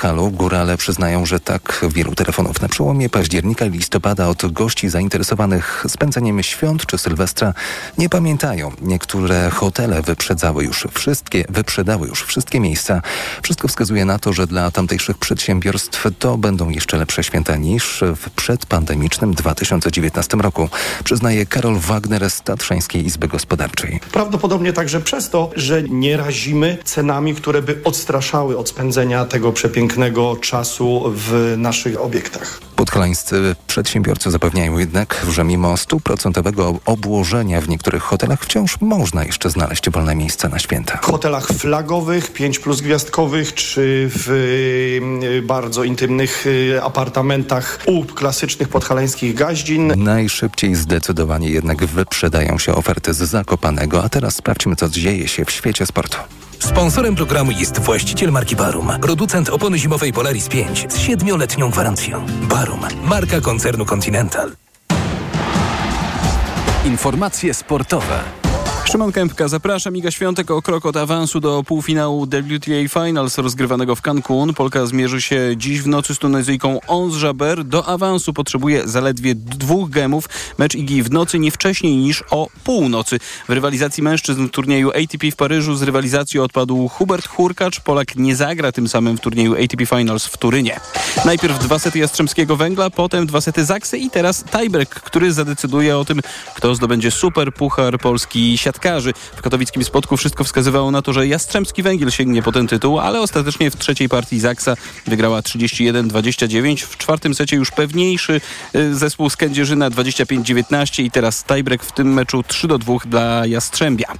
Podhalu górale przyznają, że tak wielu telefonów na przełomie października i listopada od gości zainteresowanych spędzeniem świąt czy Sylwestra nie pamiętają. Niektóre hotele wyprzedzały już wszystkie, wyprzedały już wszystkie miejsca. Wszystko wskazuje na to, że dla tamtejszych przedsiębiorstw to będą jeszcze lepsze święta niż w przedpandemicznym 2019 roku, przyznaje Karol Wagner z Tatrzańskiej Izby Gospodarczej. Prawdopodobnie także przez to, że nie razimy cenami, które by odstraszały od spędzenia tego przepięknego czasu w naszych obiektach. Podhalańscy przedsiębiorcy zapewniają jednak, że mimo stuprocentowego obłożenia w niektórych hotelach wciąż można jeszcze znaleźć wolne miejsca na święta. W hotelach flagowych, 5 plus gwiazdkowych, czy w y, bardzo intymnych y, apartamentach u klasycznych podhalańskich gaździn. Najszybciej zdecydowanie jednak wyprzedają się oferty z Zakopanego, a teraz sprawdźmy, co dzieje się w świecie sportu. Sponsorem programu jest właściciel marki Barum, producent opony zimowej Polaris 5 z siedmioletnią gwarancją. Barum, marka koncernu Continental. Informacje sportowe. Szymon Kępka, zapraszam. Iga Świątek o krok od awansu do półfinału WTA Finals rozgrywanego w Cancun. Polka zmierzy się dziś w nocy z Tunezyjką Ons Jabeur. Do awansu potrzebuje zaledwie dwóch gemów. Mecz Igi w nocy nie wcześniej niż o północy. W rywalizacji mężczyzn w turnieju ATP w Paryżu z rywalizacji odpadł Hubert Hurkacz. Polak nie zagra tym samym w turnieju ATP Finals w Turynie. Najpierw dwa sety Jastrzębskiego Węgla, potem dwa sety Zaksy i teraz tiebreak, który zadecyduje o tym, kto zdobędzie super puchar Polski W katowickim spotku wszystko wskazywało na to, że Jastrzębski Węgiel sięgnie po ten tytuł, ale ostatecznie w trzeciej partii Zaksa wygrała 31-29. W czwartym secie już pewniejszy y, zespół z Kędzierzyna 25-19 i teraz tiebreak w tym meczu 3-2 dla Jastrzębia.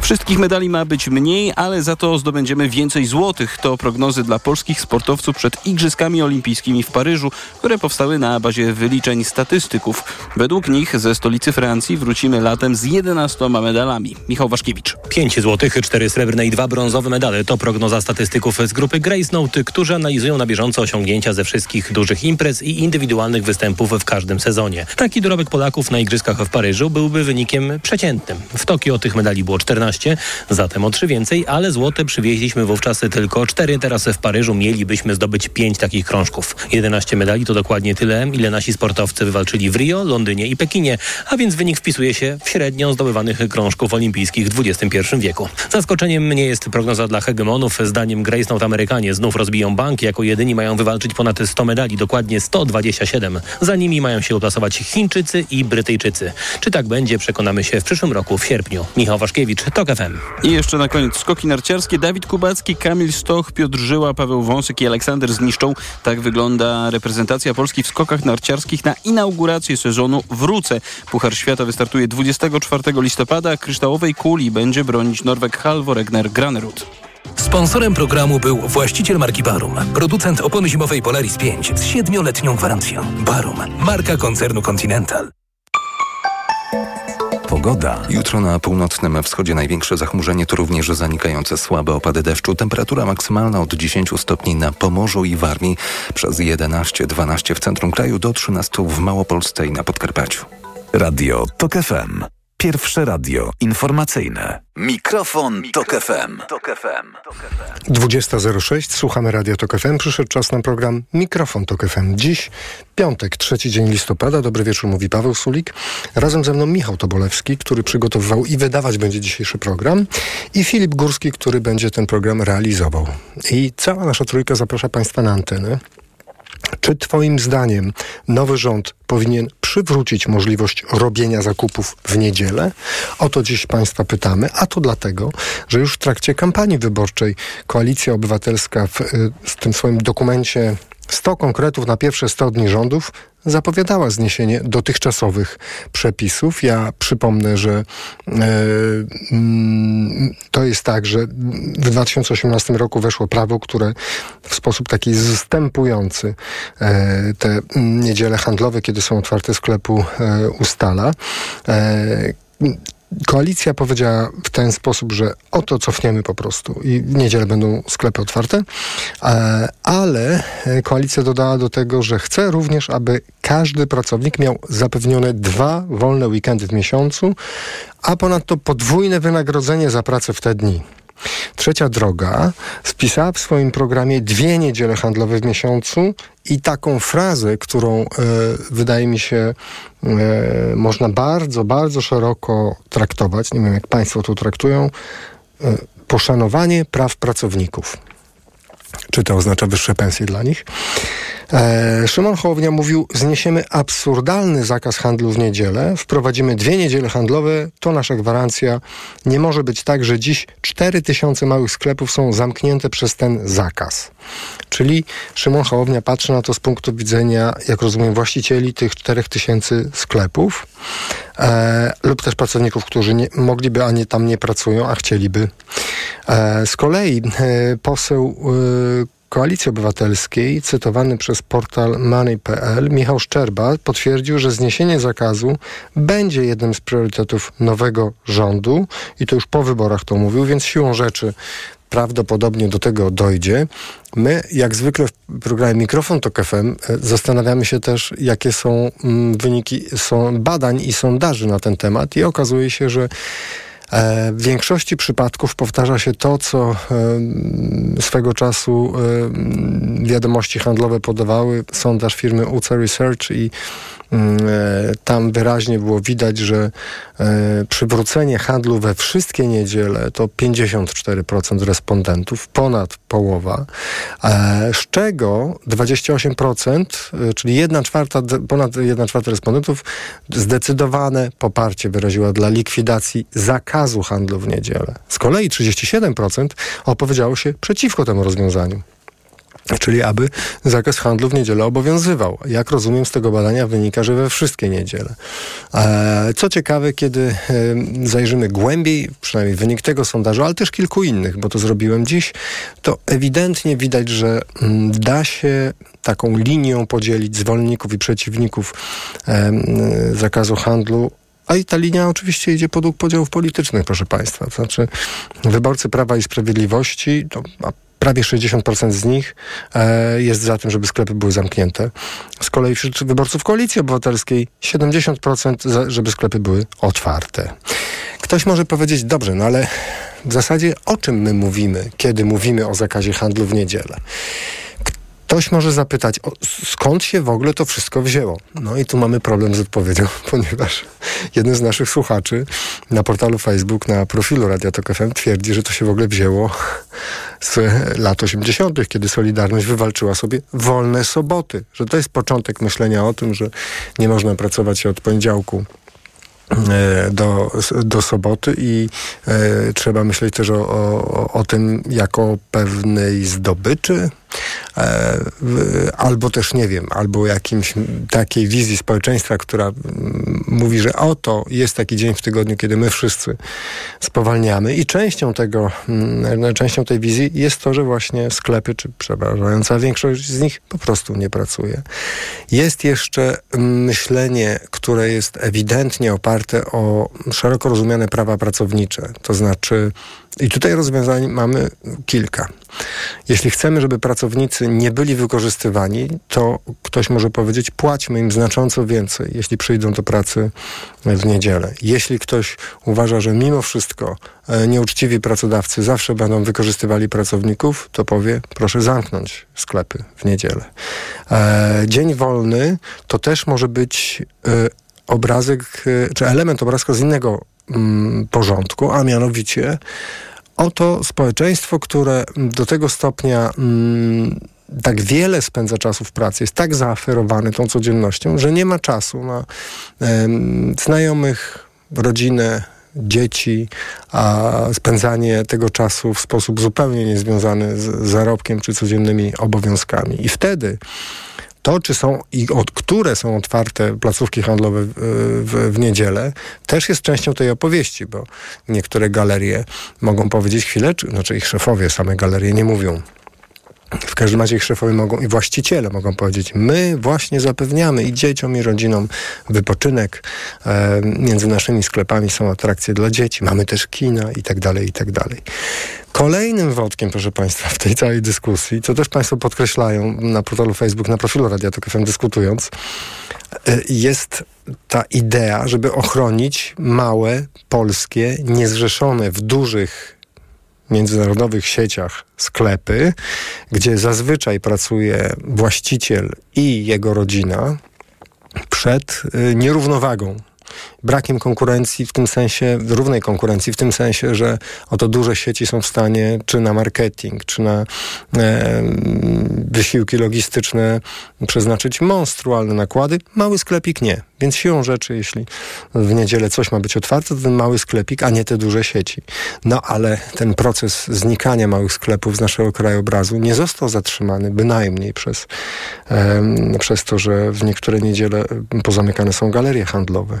Wszystkich medali ma być mniej, ale za to zdobędziemy więcej złotych. To prognozy dla polskich sportowców przed Igrzyskami Olimpijskimi w Paryżu, które powstały na bazie wyliczeń statystyków. Według nich ze stolicy Francji wrócimy latem z 11 medalami. Michał Waszkiewicz. 5 złotych, 4 srebrne i 2 brązowe medale to prognoza statystyków z grupy Grace Note, którzy analizują na bieżąco osiągnięcia ze wszystkich dużych imprez i indywidualnych występów w każdym sezonie. Taki dorobek Polaków na Igrzyskach w Paryżu byłby wynikiem przeciętnym. W Tokio tych medali było 14, zatem o 3 więcej, ale złote przywieźliśmy wówczas tylko 4. Teraz w Paryżu mielibyśmy zdobyć 5 takich krążków. 11 medali to dokładnie tyle, ile nasi sportowcy wywalczyli w Rio, Londynie i Pekinie, a więc wynik wpisuje się w średnią zdobywanych krążków olimpijskich w XXI wieku. Zaskoczeniem nie jest prognoza dla hegemonów. Zdaniem Grace Note Amerykanie znów rozbiją bank. Jako jedyni mają wywalczyć ponad 100 medali, dokładnie 127. Za nimi mają się uplasować Chińczycy i Brytyjczycy. Czy tak będzie, przekonamy się w przyszłym roku w sierpniu. Michał Waszkiewicz, TOK FM. I jeszcze na koniec skoki narciarskie. Dawid Kubacki, Kamil Stoch, Piotr Żyła, Paweł Wąsek i Aleksander Zniszczą. Tak wygląda reprezentacja Polski w skokach narciarskich na inaugurację sezonu Wrócę. Puchar Świata wystartuje 24 listopada. Kryształowej kuli będzie bronić Norweg Halvor Egner Granerud. Sponsorem programu był właściciel marki Barum, producent opony zimowej Polaris 5 z siedmioletnią gwarancją. Barum, marka koncernu Continental. Pogoda. Jutro na północnym wschodzie największe zachmurzenie to również zanikające słabe opady deszczu. Temperatura maksymalna od 10 stopni na Pomorzu i Warmii, przez 11-12 w centrum kraju do 13 w Małopolsce i na Podkarpaciu. Radio TOK FM. Pierwsze radio informacyjne. Mikrofon, Tok FM. 20.06, słuchamy Radio Tok FM. Przyszedł czas na program Mikrofon Tok FM. Dziś piątek, trzeci dzień listopada. Dobry wieczór, mówi Paweł Sulik. Razem ze mną Michał Tobolewski, który przygotowywał i wydawać będzie dzisiejszy program. I Filip Górski, który będzie ten program realizował. I cała nasza trójka zaprasza Państwa na antenę. Czy Twoim zdaniem nowy rząd powinien przywrócić możliwość robienia zakupów w niedzielę? O to dziś Państwa pytamy, a to dlatego, że już w trakcie kampanii wyborczej Koalicja Obywatelska w, w tym swoim dokumencie 100 konkretów na pierwsze 100 dni rządów zapowiadała zniesienie dotychczasowych przepisów. Ja przypomnę, że e, mm, to jest tak, że w 2018 roku weszło prawo, które w sposób taki zstępujący e, te niedziele handlowe, kiedy są otwarte sklepu, e, ustala. E, Koalicja powiedziała w ten sposób, że oto cofniemy po prostu i w niedzielę będą sklepy otwarte, e, ale koalicja dodała do tego, że chce również, aby każdy pracownik miał zapewnione dwa wolne weekendy w miesiącu, a ponadto podwójne wynagrodzenie za pracę w te dni. Trzecia droga spisała w swoim programie dwie niedziele handlowe w miesiącu i taką frazę, którą e, wydaje mi się e, można bardzo, bardzo szeroko traktować, nie wiem jak Państwo to traktują, e, poszanowanie praw pracowników. Czy to oznacza wyższe pensje dla nich? E, Szymon Hołownia mówił, zniesiemy absurdalny zakaz handlu w niedzielę, wprowadzimy dwie niedziele handlowe, to nasza gwarancja. Nie może być tak, że dziś 4 tysiące małych sklepów są zamknięte przez ten zakaz. Czyli Szymon Hołownia patrzy na to z punktu widzenia, jak rozumiem, właścicieli tych 4 tysięcy sklepów e, lub też pracowników, którzy nie, mogliby, a nie tam nie pracują, a chcieliby. E, z kolei e, poseł e, Koalicji Obywatelskiej, cytowany przez portal money.pl, Michał Szczerba potwierdził, że zniesienie zakazu będzie jednym z priorytetów nowego rządu i to już po wyborach to mówił, więc siłą rzeczy prawdopodobnie do tego dojdzie. My, jak zwykle w programie Mikrofon to FM, zastanawiamy się też, jakie są mm, wyniki są badań i sondaży na ten temat i okazuje się, że E, w większości przypadków powtarza się to, co e, swego czasu e, wiadomości handlowe podawały, sondaż firmy UCA Research i mm, tam wyraźnie było widać, że przywrócenie handlu we wszystkie niedziele to 54% respondentów, ponad połowa, z czego 28%, czyli 1 czwarta, ponad 1 czwarta respondentów zdecydowane poparcie wyraziła dla likwidacji zakazu zakazu handlu w niedzielę. Z kolei 37% opowiedziało się przeciwko temu rozwiązaniu. Czyli aby zakaz handlu w niedzielę obowiązywał. Jak rozumiem z tego badania wynika, że we wszystkie niedziele. E, co ciekawe, kiedy e, zajrzymy głębiej, przynajmniej wynik tego sondażu, ale też kilku innych, bo to zrobiłem dziś, to ewidentnie widać, że mm, da się taką linią podzielić zwolenników i przeciwników e, zakazu handlu a i ta linia oczywiście idzie podług podziałów politycznych, proszę Państwa. To znaczy wyborcy Prawa i Sprawiedliwości, to prawie 60% z nich e, jest za tym, żeby sklepy były zamknięte. Z kolei wśród wyborców Koalicji Obywatelskiej 70% za, żeby sklepy były otwarte. Ktoś może powiedzieć, dobrze, no ale w zasadzie o czym my mówimy, kiedy mówimy o zakazie handlu w niedzielę? Ktoś może zapytać, o, skąd się w ogóle to wszystko wzięło? No i tu mamy problem z odpowiedzią, ponieważ jeden z naszych słuchaczy na portalu Facebook, na profilu Radia Tok FM twierdzi, że to się w ogóle wzięło z lat 80., kiedy Solidarność wywalczyła sobie wolne soboty. Że to jest początek myślenia o tym, że nie można pracować od poniedziałku E, do, do soboty i e, trzeba myśleć też o, o, o tym jako pewnej zdobyczy, albo też nie wiem, albo jakimś takiej wizji społeczeństwa, która mówi, że oto jest taki dzień w tygodniu, kiedy my wszyscy spowalniamy i częścią tego, częścią tej wizji jest to, że właśnie sklepy, czy przeważająca większość z nich po prostu nie pracuje. Jest jeszcze myślenie, które jest ewidentnie oparte o szeroko rozumiane prawa pracownicze. To znaczy, i tutaj rozwiązań mamy kilka. Jeśli chcemy, żeby pracownicy nie byli wykorzystywani, to ktoś może powiedzieć, płaćmy im znacząco więcej, jeśli przyjdą do pracy w niedzielę. Jeśli ktoś uważa, że mimo wszystko e, nieuczciwi pracodawcy zawsze będą wykorzystywali pracowników, to powie, proszę zamknąć sklepy w niedzielę. E, dzień wolny to też może być e, obrazek, czy element obrazka z innego porządku, a mianowicie oto społeczeństwo, które do tego stopnia mm, tak wiele spędza czasu w pracy, jest tak zaaferowany tą codziennością, że nie ma czasu na znajomych, rodzinę, dzieci, a spędzanie tego czasu w sposób zupełnie niezwiązany z zarobkiem czy codziennymi obowiązkami. I wtedy to, czy są i od które są otwarte placówki handlowe w, w, w, niedzielę, też jest częścią tej opowieści, bo niektóre galerie mogą powiedzieć chwilę, czy, znaczy ich szefowie same galerie nie mówią. W każdym razie ich szefowie mogą i właściciele mogą powiedzieć, my właśnie zapewniamy i dzieciom, i rodzinom wypoczynek. E, między naszymi sklepami są atrakcje dla dzieci, mamy też kina i tak dalej, i tak dalej. Kolejnym wątkiem, proszę Państwa, w tej całej dyskusji, co też Państwo podkreślają na portalu Facebook, na profilu Radia Tok FM dyskutując, e, jest ta idea, żeby ochronić małe, polskie, niezrzeszone w dużych międzynarodowych sieciach sklepy, gdzie zazwyczaj pracuje właściciel i jego rodzina przed y, nierównowagą brakiem konkurencji w tym sensie, równej konkurencji w tym sensie, że oto duże sieci są w stanie czy na marketing, czy na e, wysiłki logistyczne przeznaczyć monstrualne nakłady. Mały sklepik nie. Więc siłą rzeczy, jeśli w niedzielę coś ma być otwarte, to ten mały sklepik, a nie te duże sieci. No ale ten proces znikania małych sklepów z naszego krajobrazu nie został zatrzymany bynajmniej przez, e, przez to, że w niektóre niedziele pozamykane są galerie handlowe.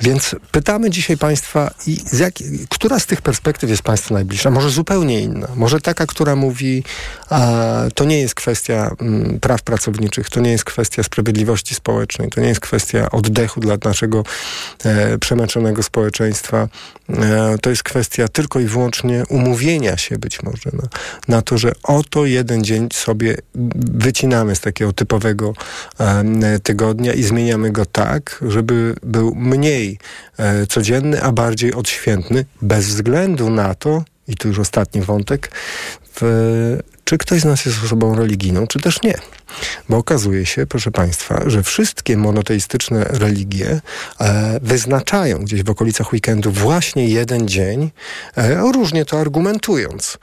Więc pytamy dzisiaj Państwa, i z jak, która z tych perspektyw jest Państwu najbliższa? Może zupełnie inna. Może taka, która mówi, a, to nie jest kwestia m, mm, praw pracowniczych, to nie jest kwestia sprawiedliwości społecznej, to nie jest kwestia oddechu dla naszego e, przemęczonego społeczeństwa. E, to jest kwestia tylko i wyłącznie umówienia się być może na, na to, że oto jeden dzień sobie wycinamy z takiego typowego e, tygodnia i zmieniamy go tak, żeby był mniej e, codzienny, a bardziej odświętny, bez względu na to, i tu już ostatni wątek, w, czy ktoś z nas jest osobą religijną, czy też nie. Bo okazuje się, proszę Państwa, że wszystkie monoteistyczne religie e, wyznaczają gdzieś w okolicach weekendu właśnie jeden dzień, e, różnie to argumentując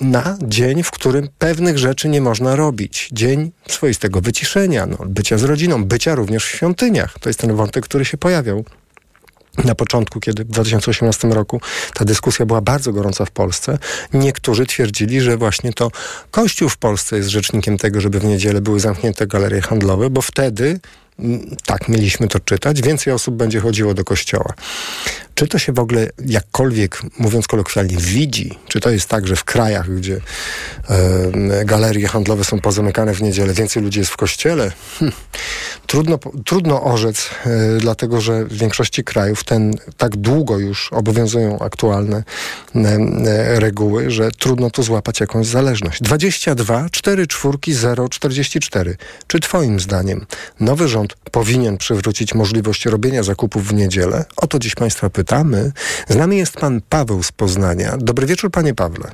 na dzień, w którym pewnych rzeczy nie można robić. Dzień swoistego wyciszenia, no, bycia z rodziną, bycia również w świątyniach. To jest ten wątek, który się pojawiał na początku, kiedy w 2018 roku ta dyskusja była bardzo gorąca w Polsce, niektórzy twierdzili, że właśnie to Kościół w Polsce jest rzecznikiem tego, żeby w niedzielę były zamknięte galerie handlowe, bo wtedy tak mieliśmy to czytać, więcej osób będzie chodziło do kościoła. Czy to się w ogóle jakkolwiek, mówiąc kolokwialnie, widzi? Czy to jest tak, że w krajach, gdzie galerie handlowe są pozamykane w niedzielę, więcej ludzi jest w kościele? Hm. Trudno, trudno orzec, e, dlatego że w większości krajów ten tak długo już obowiązują aktualne e, reguły, że trudno tu złapać jakąś zależność. 22 4 4 0 44. Czy twoim zdaniem nowy rząd powinien przywrócić możliwość robienia zakupów w niedzielę? O to dziś Państwa Z nami jest Pan Paweł z Poznania. Dobry wieczór, Panie Pawle.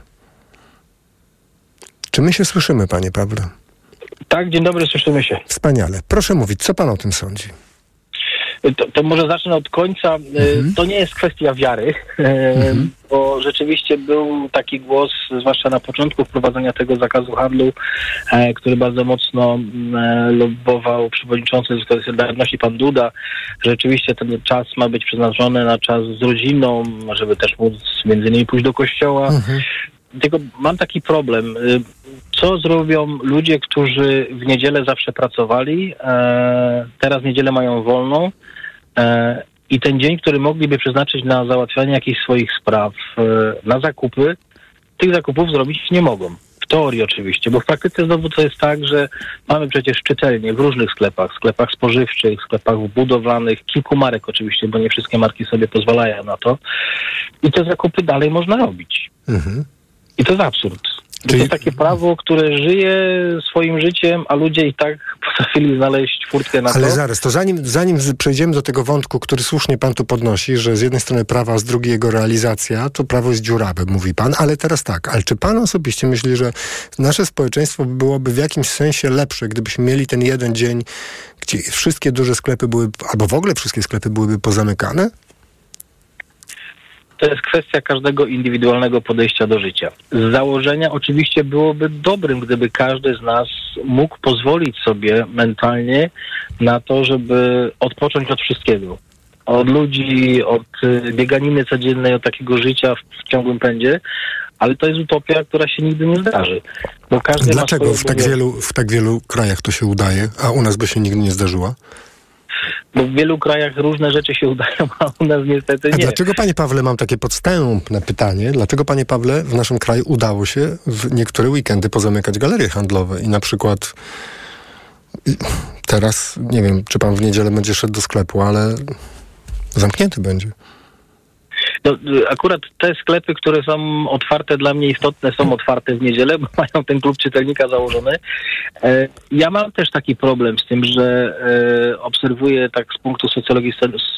Czy my się słyszymy, Panie Pawle? Tak, dzień dobry, słyszymy się. Wspaniale. Proszę mówić, co Pan o tym sądzi? To, to, może zacznę od końca. E, mhm. To nie jest kwestia wiary, e, mhm. bo rzeczywiście był taki głos, zwłaszcza na początku wprowadzenia tego zakazu handlu, e, który bardzo mocno lobbował przewodniczący Związku Solidarności, pan Duda. Rzeczywiście ten czas ma być przeznaczony na czas z rodziną, żeby też móc między innymi pójść do kościoła. Mhm. Tylko mam taki problem. Co zrobią ludzie, którzy w niedzielę zawsze pracowali, teraz niedzielę mają wolną, E, I ten dzień, który mogliby przeznaczyć na załatwianie jakichś swoich spraw, e, na zakupy, tych zakupów zrobić nie mogą. W teorii oczywiście, bo w praktyce znowu to jest tak, że mamy przecież czytelnie w różnych sklepach, sklepach spożywczych, sklepach budowlanych, kilku marek oczywiście, bo nie wszystkie marki sobie pozwalają na to. I te zakupy dalej można robić. Mhm. I to jest absurd. Czyli... To jest takie prawo, które żyje swoim życiem, a ludzie i tak potrafili znaleźć furtkę na Ale to. Ale zaraz, to zanim, zanim przejdziemy do tego wątku, który słusznie pan tu podnosi, że z jednej strony prawa, a z drugiej jego realizacja, to prawo jest dziurawe, mówi pan, ale teraz tak, ale czy pan osobiście myśli, że nasze społeczeństwo byłoby w jakimś sensie lepsze, gdybyśmy mieli ten jeden dzień, gdzie wszystkie duże sklepy były, albo w ogóle wszystkie sklepy byłyby pozamykane? To jest kwestia każdego indywidualnego podejścia do życia. Z założenia oczywiście byłoby dobrym, gdyby każdy z nas mógł pozwolić sobie mentalnie na to, żeby odpocząć od wszystkiego. Od ludzi, od y, bieganiny codziennej, od takiego życia w ciągłym pędzie, ale to jest utopia, która się nigdy nie zdarzy. Dlaczego w tak, wielu, w tak wielu krajach to się udaje, a u nas by się nigdy nie zdarzyła? Bo w wielu krajach różne rzeczy się udają, a u nas niestety nie. A dlaczego, panie Pawle, mam takie podstępne pytanie, dlaczego, panie Pawle, w naszym kraju udało się w niektóre weekendy pozamykać galerie handlowe i na przykład teraz, nie wiem, czy pan w niedzielę będzie szedł do sklepu, ale zamknięty będzie. No, akurat te sklepy, które są otwarte dla mnie istotne, są otwarte w niedzielę, bo mają ten klub czytelnika założony. E, ja mam też taki problem z tym, że e, obserwuję tak z punktu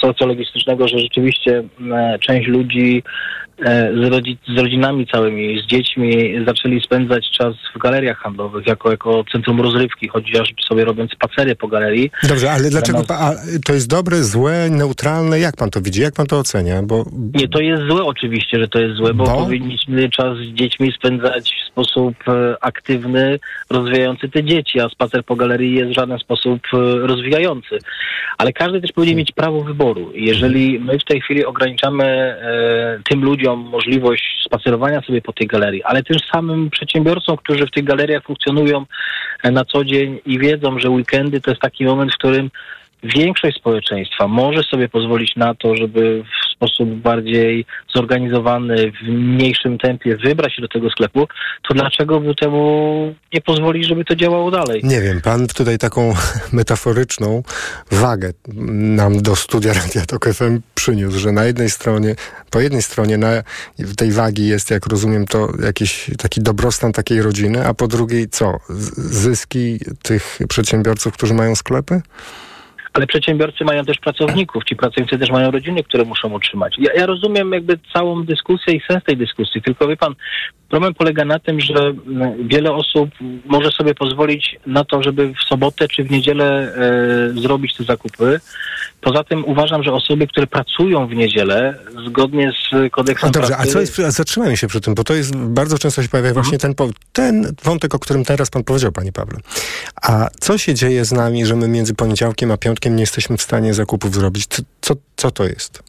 socjologistycznego, że rzeczywiście e, część ludzi z, rodzi- z rodzinami całymi, z dziećmi zaczęli spędzać czas w galeriach handlowych jako, jako centrum rozrywki, chociażby sobie robiąc spacery po galerii. Dobrze, ale dlaczego pa, a, to jest dobre, złe, neutralne? Jak pan to widzi? Jak pan to ocenia? Bo Nie, to jest złe oczywiście, że to jest złe, bo, Bo? powinniśmy czas z dziećmi spędzać w sposób e, aktywny, rozwijający te dzieci, a spacer po galerii jest w żaden sposób e, rozwijający. Ale każdy też powinien mieć prawo wyboru. Jeżeli my w tej chwili ograniczamy e, tym ludziom możliwość spacerowania sobie po tej galerii, ale też samym przedsiębiorcom, którzy w tych galeriach funkcjonują e, na co dzień i wiedzą, że weekendy to jest taki moment, w którym większość społeczeństwa może sobie pozwolić na to, żeby w sposób bardziej zorganizowany, w mniejszym tempie wybrać się do tego sklepu, to dlaczego by temu nie pozwolić, żeby to działało dalej? nie wiem, pan tutaj taką metaforyczną wagę nam do studia Radia Tok FM przyniósł, że na jednej stronie, po jednej stronie na tej wagi jest, jak rozumiem, to jakiś taki dobrostan takiej rodziny, a po drugiej co? Zyski tych przedsiębiorców, którzy mają sklepy? Ale przedsiębiorcy mają też pracowników, ci pracownicy też mają rodziny, które muszą utrzymać. Ja, ja rozumiem jakby całą dyskusję i sens tej dyskusji, tylko wie pan, problem polega na tym, że mm, wiele osób może sobie pozwolić na to, żeby w sobotę czy w niedzielę e, zrobić te zakupy. Poza tym uważam, że osoby, które pracują w niedzielę, zgodnie z kodeksem A dobrze, a pracy... co jest, a zatrzymajmy się przy tym, bo to jest, bardzo często się pojawia właśnie ten, po- ten wątek, o którym teraz pan powiedział, panie Pawle. A co się dzieje z nami, że my między poniedziałkiem a piątkiem nie jesteśmy w stanie zakupów zrobić? Co, co, co to jest?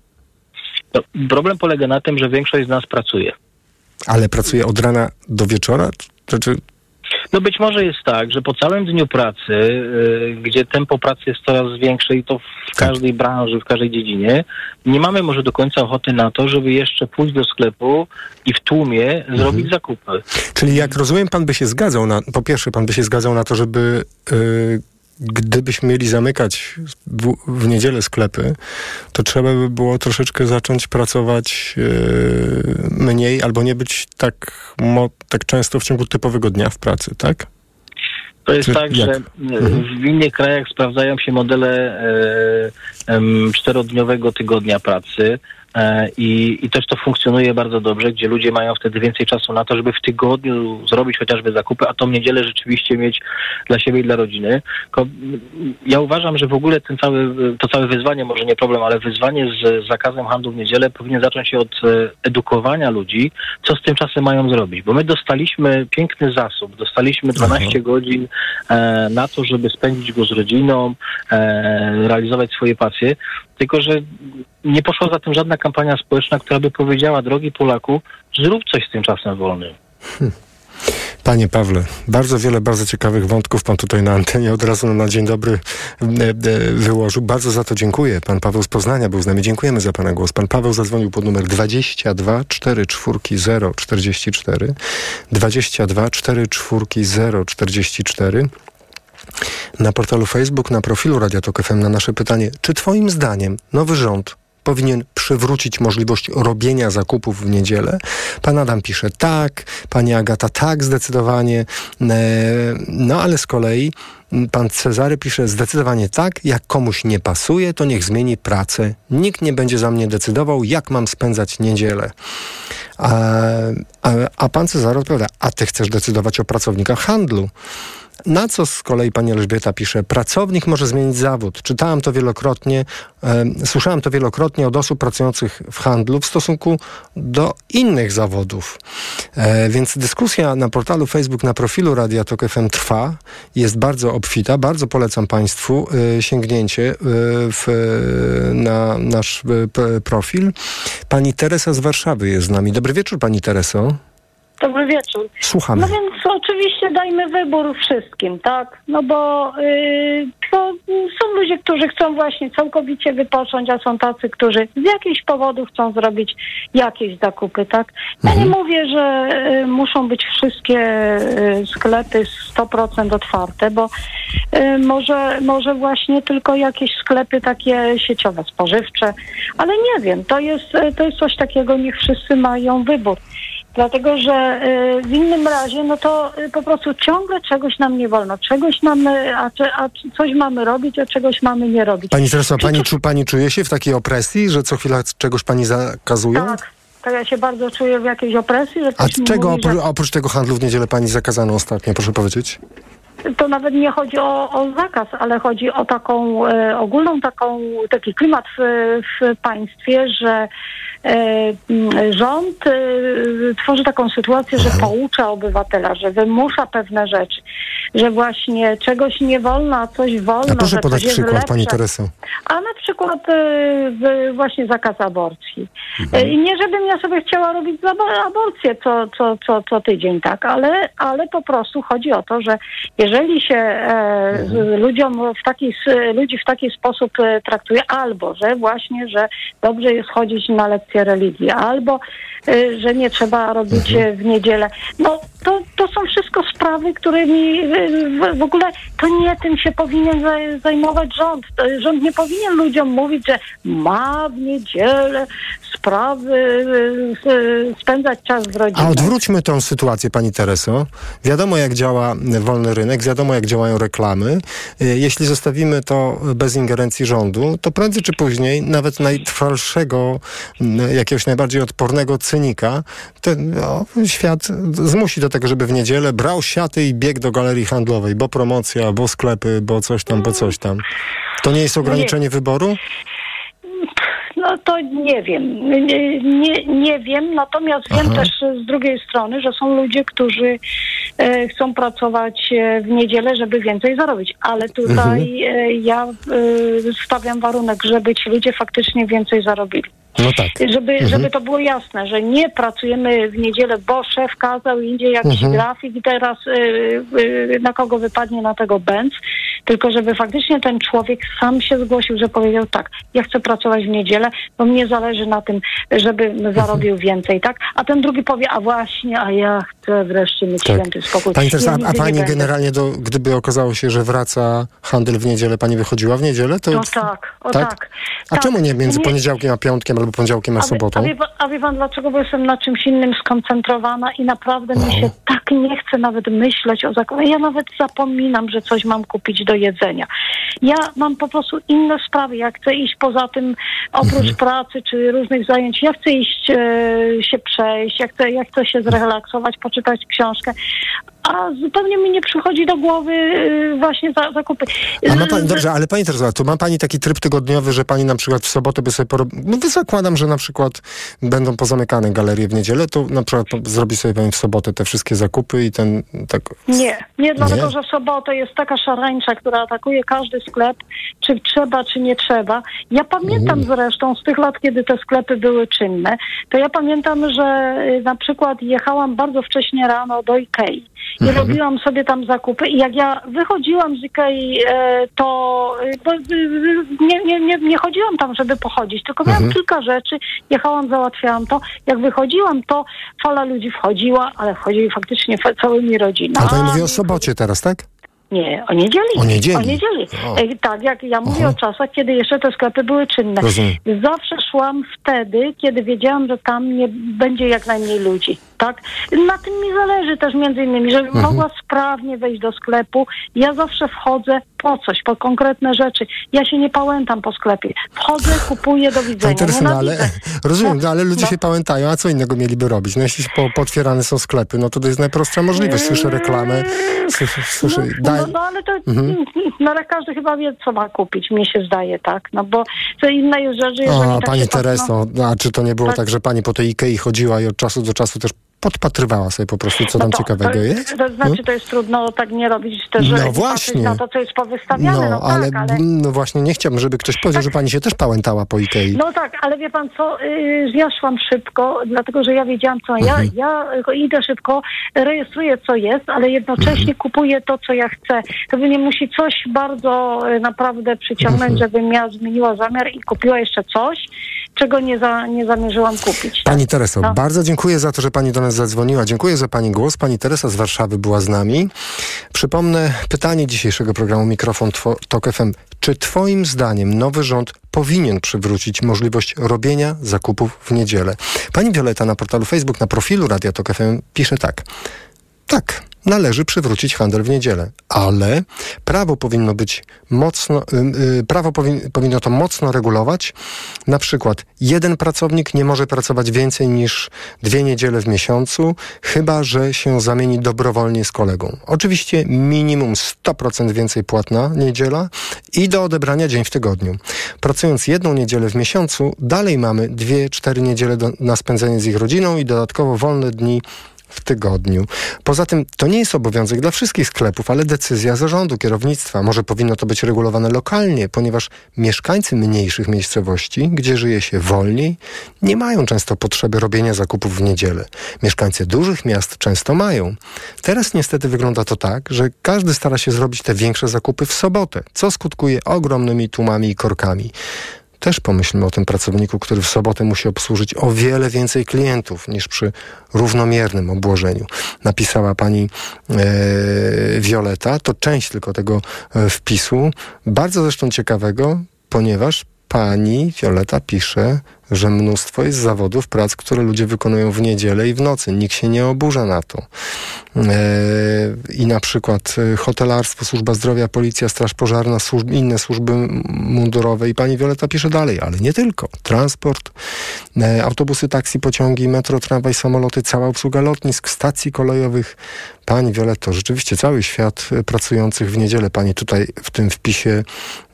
No, problem polega na tym, że większość z nas pracuje. Ale pracuje od rana do wieczora? Czy, czy, No być może jest tak, że po całym dniu pracy, y, gdzie tempo pracy jest coraz większe i to w Tak. każdej branży, w każdej dziedzinie, nie mamy może do końca ochoty na to, żeby jeszcze pójść do sklepu i w tłumie Mhm. zrobić zakupy. czyli jak rozumiem, pan by się zgadzał na, po pierwsze, pan by się zgadzał na to, żeby y, gdybyśmy mieli zamykać w, w niedzielę sklepy, to trzeba by było troszeczkę zacząć pracować y, mniej albo nie być tak, mo, tak często w ciągu typowego dnia w pracy, tak? To jest Czy tak, jak? że y, w innych krajach sprawdzają się modele e, czterodniowego tygodnia pracy. E, I, I też to funkcjonuje bardzo dobrze, gdzie ludzie mają wtedy więcej czasu na to, żeby w tygodniu zrobić chociażby zakupy, a tą niedzielę rzeczywiście mieć dla siebie i dla rodziny. Ja uważam, że w ogóle ten cały, to całe wyzwanie, może nie problem, ale wyzwanie z zakazem handlu w niedzielę powinien zacząć się od e, edukowania ludzi, co z tym czasem mają zrobić. Bo my dostaliśmy piękny zasób, dostaliśmy 12 godzin e, na to, żeby spędzić go z rodziną, realizować swoje pasje, tylko że nie poszła za tym żadna kampania społeczna, która by powiedziała, drogi Polaku, zrób coś z tym czasem wolnym. Panie Pawle, bardzo wiele bardzo ciekawych wątków pan tutaj na antenie od razu na dzień dobry e, e, wyłożył. Bardzo za to dziękuję. Pan Paweł z Poznania był z nami. Dziękujemy za pana głos. Pan Paweł zadzwonił pod numer 22 44 044 22 44 044 na portalu Facebook, na profilu Radia Tok FM na nasze pytanie, czy twoim zdaniem nowy rząd powinien przywrócić możliwość robienia zakupów w niedzielę? Pan Adam pisze tak, pani Agata tak, zdecydowanie. E, No ale z kolei pan Cezary pisze zdecydowanie tak, jak komuś nie pasuje, to niech zmieni pracę. Nikt nie będzie za mnie decydował, jak mam spędzać niedzielę. A, a, a pan Cezary odpowiada, a ty chcesz decydować o pracownikach handlu. Na co z kolei pani Elżbieta pisze, pracownik może zmienić zawód. Czytałam to wielokrotnie, e, słyszałam to wielokrotnie od osób pracujących w handlu w stosunku do innych zawodów. E, więc dyskusja na portalu Facebook, na profilu Radia Tok FM trwa, jest bardzo obfita. Bardzo polecam państwu e, sięgnięcie e, w, na nasz e, p- profil. Pani Teresa z Warszawy jest z nami. Dobry wieczór pani Tereso. Dobry wieczór. Słuchamy. No więc oczywiście dajmy wybór wszystkim, tak? No bo y, to są ludzie, którzy chcą właśnie całkowicie wypocząć, a są tacy, którzy z jakichś powodów chcą zrobić jakieś zakupy, tak? Ja nie mówię, że y, muszą być wszystkie y, sklepy 100% otwarte, bo y, może, może właśnie tylko jakieś sklepy takie sieciowe, spożywcze, ale nie wiem, to jest, to jest coś takiego, niech wszyscy mają wybór. Dlatego, że y, w innym razie, no to y, po prostu ciągle czegoś nam nie wolno. Czegoś mamy, a, a coś mamy robić, a czegoś mamy nie robić. Pani Tereso, pani, czu, pani czuje się w takiej opresji, że co chwila czegoś pani zakazują? Tak, to ja się bardzo czuję w jakiejś opresji, że A ktoś czego mówi, opr- że oprócz tego handlu w niedzielę pani zakazano ostatnio, proszę powiedzieć? to nawet nie chodzi o, o zakaz, ale chodzi o taką e, ogólną taką, taki klimat w, w państwie, że rząd e, tworzy taką sytuację, że poucza obywatela, że wymusza pewne rzeczy, że właśnie czegoś nie wolno, a coś wolno. A proszę że podać przykład, pani lepsze. Tereso. A na przykład e, właśnie zakaz aborcji. Mhm. E, I nie, żebym ja sobie chciała robić aborcję co, co, co, co tydzień, tak, ale, ale po prostu chodzi o to, że jeżeli się e, z ludziom w taki, ludzi w taki sposób e, traktuje, albo że właśnie, że dobrze jest chodzić na lekcje religii, albo e, że nie trzeba robić e, w niedzielę. No to, to są wszystko sprawy, którymi e, w, ogóle to nie tym się powinien za- zajmować rząd. Rząd nie powinien ludziom mówić, że ma w niedzielę sprawy, spędzać czas z rodziną. A odwróćmy tą sytuację, pani Tereso. Wiadomo, jak działa wolny rynek, wiadomo, jak działają reklamy. Y, Jeśli zostawimy to bez ingerencji rządu, to prędzej czy później nawet najtrwalszego, jakiegoś najbardziej odpornego cynika, ten no, świat zmusi do tego, żeby w niedzielę brał siaty i biegł do galerii handlowej, bo promocja, bo sklepy, bo coś tam, bo coś tam. To nie jest ograniczenie wyboru? No to nie wiem. Nie, nie, nie wiem, natomiast wiem Aha. też z drugiej strony, że są ludzie, którzy e, chcą pracować e, w niedzielę, żeby więcej zarobić. Ale tutaj e, ja e, stawiam warunek, żeby ci ludzie faktycznie więcej zarobili. No tak. Żeby, żeby to było jasne, że nie pracujemy w niedzielę, bo szef kazał idzie jakiś Mhm. grafik i teraz y, y, na kogo wypadnie na tego bęc, tylko żeby faktycznie ten człowiek sam się zgłosił, że powiedział tak, ja chcę pracować w niedzielę, bo mnie zależy na tym, żebym zarobił więcej, tak? A ten drugi powie, a właśnie, a ja chcę wreszcie mieć Tak. święty spokój. Pani Ja a, a pani generalnie, do, gdyby okazało się, że wraca handel w niedzielę, pani wychodziła w niedzielę? To, No tak, o tak? tak. A tak. czemu nie między Nie- poniedziałkiem a piątkiem albo poniedziałkiem a A sobotą? a, wie, a wie pan dlaczego? Bo jestem na czymś innym skoncentrowana i naprawdę mi się tak nie chce nawet myśleć o zakupach. Ja nawet zapominam, że coś mam kupić do jedzenia. Ja mam po prostu inne sprawy. Ja chcę iść poza tym, oprócz pracy czy różnych zajęć, ja chcę iść e, się przejść, ja chcę, ja chcę się zrelaksować, poczytać książkę. A zupełnie mi nie przychodzi do głowy e, właśnie za, zakupy. A ma pani, Z- dobrze, ale pani Teresa, to ma pani taki tryb tygodniowy, że pani na przykład w sobotę by sobie porobiła, no zakładam, że na przykład będą pozamykane galerie w niedzielę, to na przykład po- zrobi sobie pani w sobotę te wszystkie zakupy i ten, tak... Nie, nie dlatego, Nie? że w sobotę jest taka szarańcza, która atakuje każdy sklep, czy trzeba, czy nie trzeba. Ja pamiętam zresztą z tych lat, kiedy te sklepy były czynne, to ja pamiętam, że y, na przykład jechałam bardzo wcześnie rano do Ikei i robiłam sobie tam zakupy i jak ja wychodziłam z Ikei, e, to y, y, nie, nie, nie, nie chodziłam tam, żeby pochodzić, tylko miałam kilka rzeczy, jechałam, załatwiałam to. Jak wychodziłam, to fala ludzi wchodziła, ale wchodzili faktycznie fa- całymi rodzinami. A pani mówi o sobocie teraz, tak? Nie, o niedzieli. O niedzieli. O niedzieli. O. Tak, jak ja mówię Aha. o czasach, kiedy jeszcze te sklepy były czynne. Rozumiem. Zawsze szłam wtedy, kiedy wiedziałam, że tam nie będzie jak najmniej ludzi. Tak? Na tym mi zależy też między innymi, żebym Mhm. mogła sprawnie wejść do sklepu. Ja zawsze wchodzę po coś, po konkretne rzeczy. Ja się nie pałętam po sklepie. Wchodzę, kupuję, do Pani widzenia. No ale Nienawidzę. rozumiem, no, ale ludzie No. się pamiętają, a co innego mieliby robić? No jeśli po, potwierane są sklepy, no to to jest najprostsza możliwość. Słyszę reklamę, słyszę, słyszę No, daj, no, no ale to Mhm. no, ale każdy chyba wie, co ma kupić, mi się zdaje, tak? No bo co inna jest rzecz, jeżeli O, tak pani patrzy, Tereso, no, a czy to nie było Tak. tak, że pani po tej Ikei chodziła i od czasu do czasu też podpatrywała sobie po prostu, co no tam to, ciekawego to, jest? To znaczy, to jest trudno tak nie robić też, No nie właśnie. na to, co jest powystawiane, no, ale, tak, ale... no właśnie nie chciałbym, żeby ktoś powiedział, że pani się też pałętała po Ikei. No tak, ale wie pan co, yy, ja szłam szybko, dlatego że ja wiedziałam co. Ja, Mhm. ja y, idę szybko, rejestruję co jest, ale jednocześnie Mhm. kupuję to, co ja chcę. To mnie musi coś bardzo y, naprawdę przyciągnąć, Mhm. żebym ja zmieniła zamiar i kupiła jeszcze coś, czego nie, za, nie zamierzyłam kupić. Pani Tereso, No. bardzo dziękuję za to, że pani do nas zadzwoniła. Dziękuję za pani głos. Pani Teresa z Warszawy była z nami. Przypomnę pytanie dzisiejszego programu Mikrofon Tok FM. Czy twoim zdaniem nowy rząd powinien przywrócić możliwość robienia zakupów w niedzielę? Pani Wioleta na portalu Facebook, na profilu Radia Tok FM pisze tak. Tak. Należy przywrócić handel w niedzielę. Ale prawo powinno być mocno, yy, prawo powin, powinno to mocno regulować. Na przykład jeden pracownik nie może pracować więcej niż dwie niedziele w miesiącu, chyba że się zamieni dobrowolnie z kolegą. Oczywiście minimum 100% więcej płatna niedziela i do odebrania dzień w tygodniu. Pracując jedną niedzielę w miesiącu, dalej mamy dwie, cztery niedziele do, na spędzenie z ich rodziną i dodatkowo wolne dni w tygodniu. Poza tym to nie jest obowiązek dla wszystkich sklepów, ale decyzja zarządu, kierownictwa. Może powinno to być regulowane lokalnie, ponieważ mieszkańcy mniejszych miejscowości, gdzie żyje się wolniej, nie mają często potrzeby robienia zakupów w niedzielę. Mieszkańcy dużych miast często mają. Teraz niestety wygląda to tak, że każdy stara się zrobić te większe zakupy w sobotę, co skutkuje ogromnymi tłumami i korkami też pomyślmy o tym pracowniku, który w sobotę musi obsłużyć o wiele więcej klientów niż przy równomiernym obłożeniu. Napisała pani e, Violeta, to część tylko tego e, wpisu, bardzo zresztą ciekawego, ponieważ pani Violeta pisze, że mnóstwo jest zawodów, prac, które ludzie wykonują w niedzielę i w nocy. Nikt się nie oburza na to. E, I na przykład e, hotelarstwo, służba zdrowia, policja, straż pożarna, służby, inne służby mundurowe. I pani Wioleta pisze dalej, ale nie tylko. Transport, e, autobusy, taksi, pociągi, metro, tramwaj, samoloty, cała obsługa lotnisk, stacji kolejowych. Pani Wioletto, rzeczywiście cały świat pracujących w niedzielę pani tutaj w tym wpisie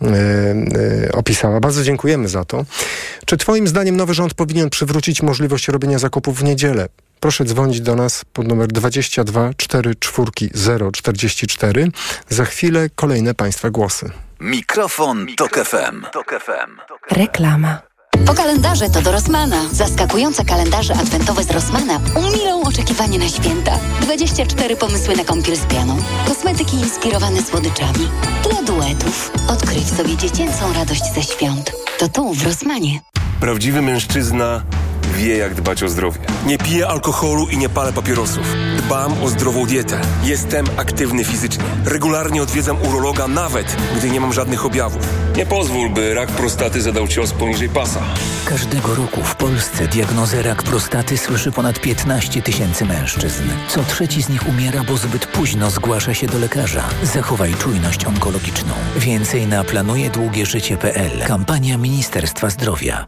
e, e, opisała. Bardzo dziękujemy za to. Czy twoim zdaniem zdaniem nowy rząd powinien przywrócić możliwość robienia zakupów w niedzielę. Proszę dzwonić do nas pod numer 22 44 044. Za chwilę kolejne Państwa głosy. Mikrofon, Mikrofon Tok FM. Tok FM. Reklama. Po kalendarze to do Rossmana. Zaskakujące kalendarze adwentowe z Rossmana umilą oczekiwanie na święta. 24 pomysły na kąpiel z pianą. Kosmetyki inspirowane słodyczami. Dla duetów. Odkryj w sobie dziecięcą radość ze świąt. To tu w Rossmanie. Prawdziwy mężczyzna wie, jak dbać o zdrowie. Nie piję alkoholu i nie palę papierosów. Dbam o zdrową dietę. Jestem aktywny fizycznie. Regularnie odwiedzam urologa, nawet gdy nie mam żadnych objawów. Nie pozwól, by rak prostaty zadał cios poniżej pasa. Każdego roku w Polsce diagnozę rak prostaty słyszy ponad 15 tysięcy mężczyzn. Co trzeci z nich umiera, bo zbyt późno zgłasza się do lekarza. Zachowaj czujność onkologiczną. Więcej na planujedługieżycie.pl. Kampania Ministerstwa Zdrowia.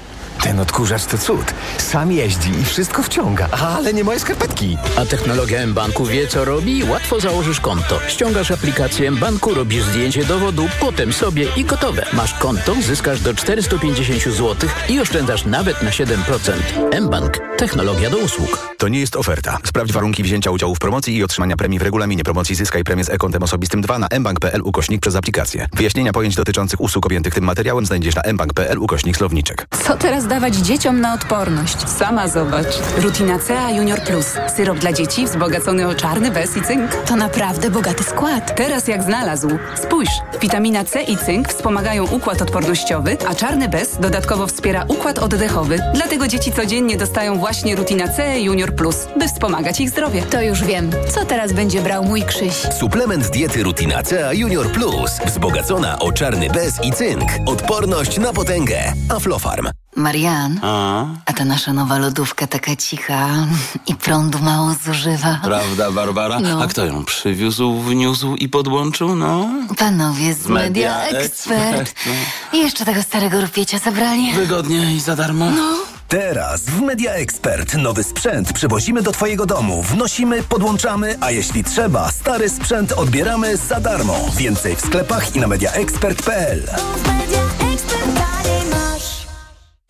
Ten odkurzacz to cud. Sam jeździ i wszystko wciąga, ale nie moje skarpetki. A technologia mBanku wie co robi? Łatwo założysz konto. Ściągasz aplikację mBanku, robisz zdjęcie dowodu, potem sobie i gotowe. Masz konto, zyskasz do 450 zł i oszczędzasz nawet na 7%. mBank. Technologia do usług. To nie jest oferta. Sprawdź warunki wzięcia udziału w promocji i otrzymania premii w regulaminie promocji Zyskaj premię z e-kontem osobistym 2 na mbank.pl ukośnik przez aplikację. Wyjaśnienia pojęć dotyczących usług objętych tym materiałem znajdziesz na mbank.pl ukośnik słowniczek. Co teraz dawać dzieciom na odporność? Sama zobacz. Rutina CA Junior Plus. Syrop dla dzieci wzbogacony o czarny bez i cynk. To naprawdę bogaty skład. Teraz jak znalazł. Spójrz. Witamina C i cynk wspomagają układ odpornościowy, a czarny bez dodatkowo wspiera układ oddechowy. Dlatego dzieci codziennie dostają właśnie Rutina C Junior Plus, by wspomagać ich zdrowie. To już wiem. Co teraz będzie brał mój Krzyś? Suplement diety Rutina C Junior Plus. Wzbogacona o czarny bez i cynk. Odporność na potęgę. Aflofarm. Marian, a? a ta nasza nowa lodówka taka cicha i prądu mało zużywa. Prawda, Barbara? No. A kto ją przywiózł, wniósł i podłączył, no? Panowie z Media, Media Expert. I jeszcze tego starego rupiecia zabrali. Wygodnie i za darmo? No. Teraz w Media Expert nowy sprzęt przywozimy do Twojego domu, wnosimy, podłączamy, a jeśli trzeba, stary sprzęt odbieramy za darmo. Więcej w sklepach i na mediaexpert.pl.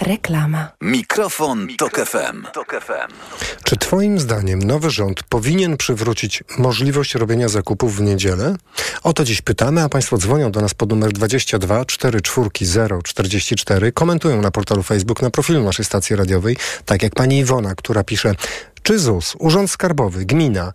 Reklama. Mikrofon, Tok FM. Czy Twoim zdaniem nowy rząd powinien przywrócić możliwość robienia zakupów w niedzielę? O to dziś pytamy, a Państwo dzwonią do nas pod numer 22 44 044, komentują na portalu Facebook, na profilu naszej stacji radiowej, tak jak pani Iwona, która pisze, czy ZUS, Urząd Skarbowy, Gmina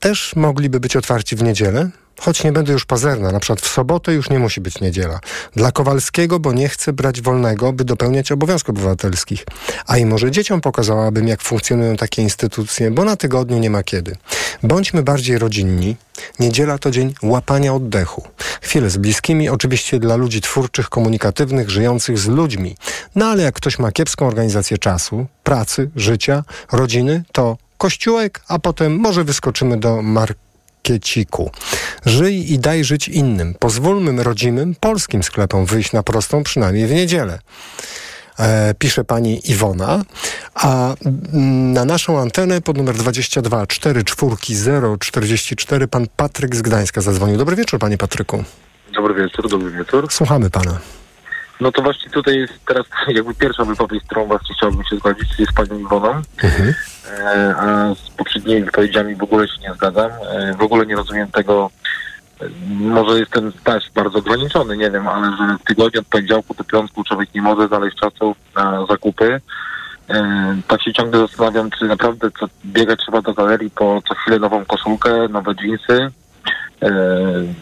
też mogliby być otwarci w niedzielę? Choć nie będę już pazerna, na przykład w sobotę już nie musi być niedziela. Dla Kowalskiego, bo nie chce brać wolnego, by dopełniać obowiązków obywatelskich. A i może dzieciom pokazałabym, jak funkcjonują takie instytucje, bo na tygodniu nie ma kiedy. Bądźmy bardziej rodzinni. Niedziela to dzień łapania oddechu. Chwilę z bliskimi, oczywiście dla ludzi twórczych, komunikatywnych, żyjących z ludźmi. No ale jak ktoś ma kiepską organizację czasu, pracy, życia, rodziny, to kościółek, a potem może wyskoczymy do markieciku. Żyj i daj żyć innym. Pozwólmy rodzimym, polskim sklepom wyjść na prostą, przynajmniej w niedzielę. E, pisze pani Iwona, a mm, na naszą antenę pod numer 22 44 044 pan Patryk z Gdańska zadzwonił. Dobry wieczór, panie Patryku. Dobry wieczór, dobry wieczór. Słuchamy pana. No to właśnie tutaj jest teraz jakby pierwsza wypowiedź, z którą właśnie chciałbym się zgodzić, jest panią Iwoną. E, a z poprzednimi wypowiedziami w ogóle się nie zgadzam. E, w ogóle nie rozumiem tego, e, może jestem też bardzo ograniczony, nie wiem, ale że w tygodniu od poniedziałku do piątku człowiek nie może znaleźć czasu na zakupy. Tak się ciągle zastanawiam, czy naprawdę co, biegać trzeba do galerii po co chwilę nową koszulkę, nowe dżinsy,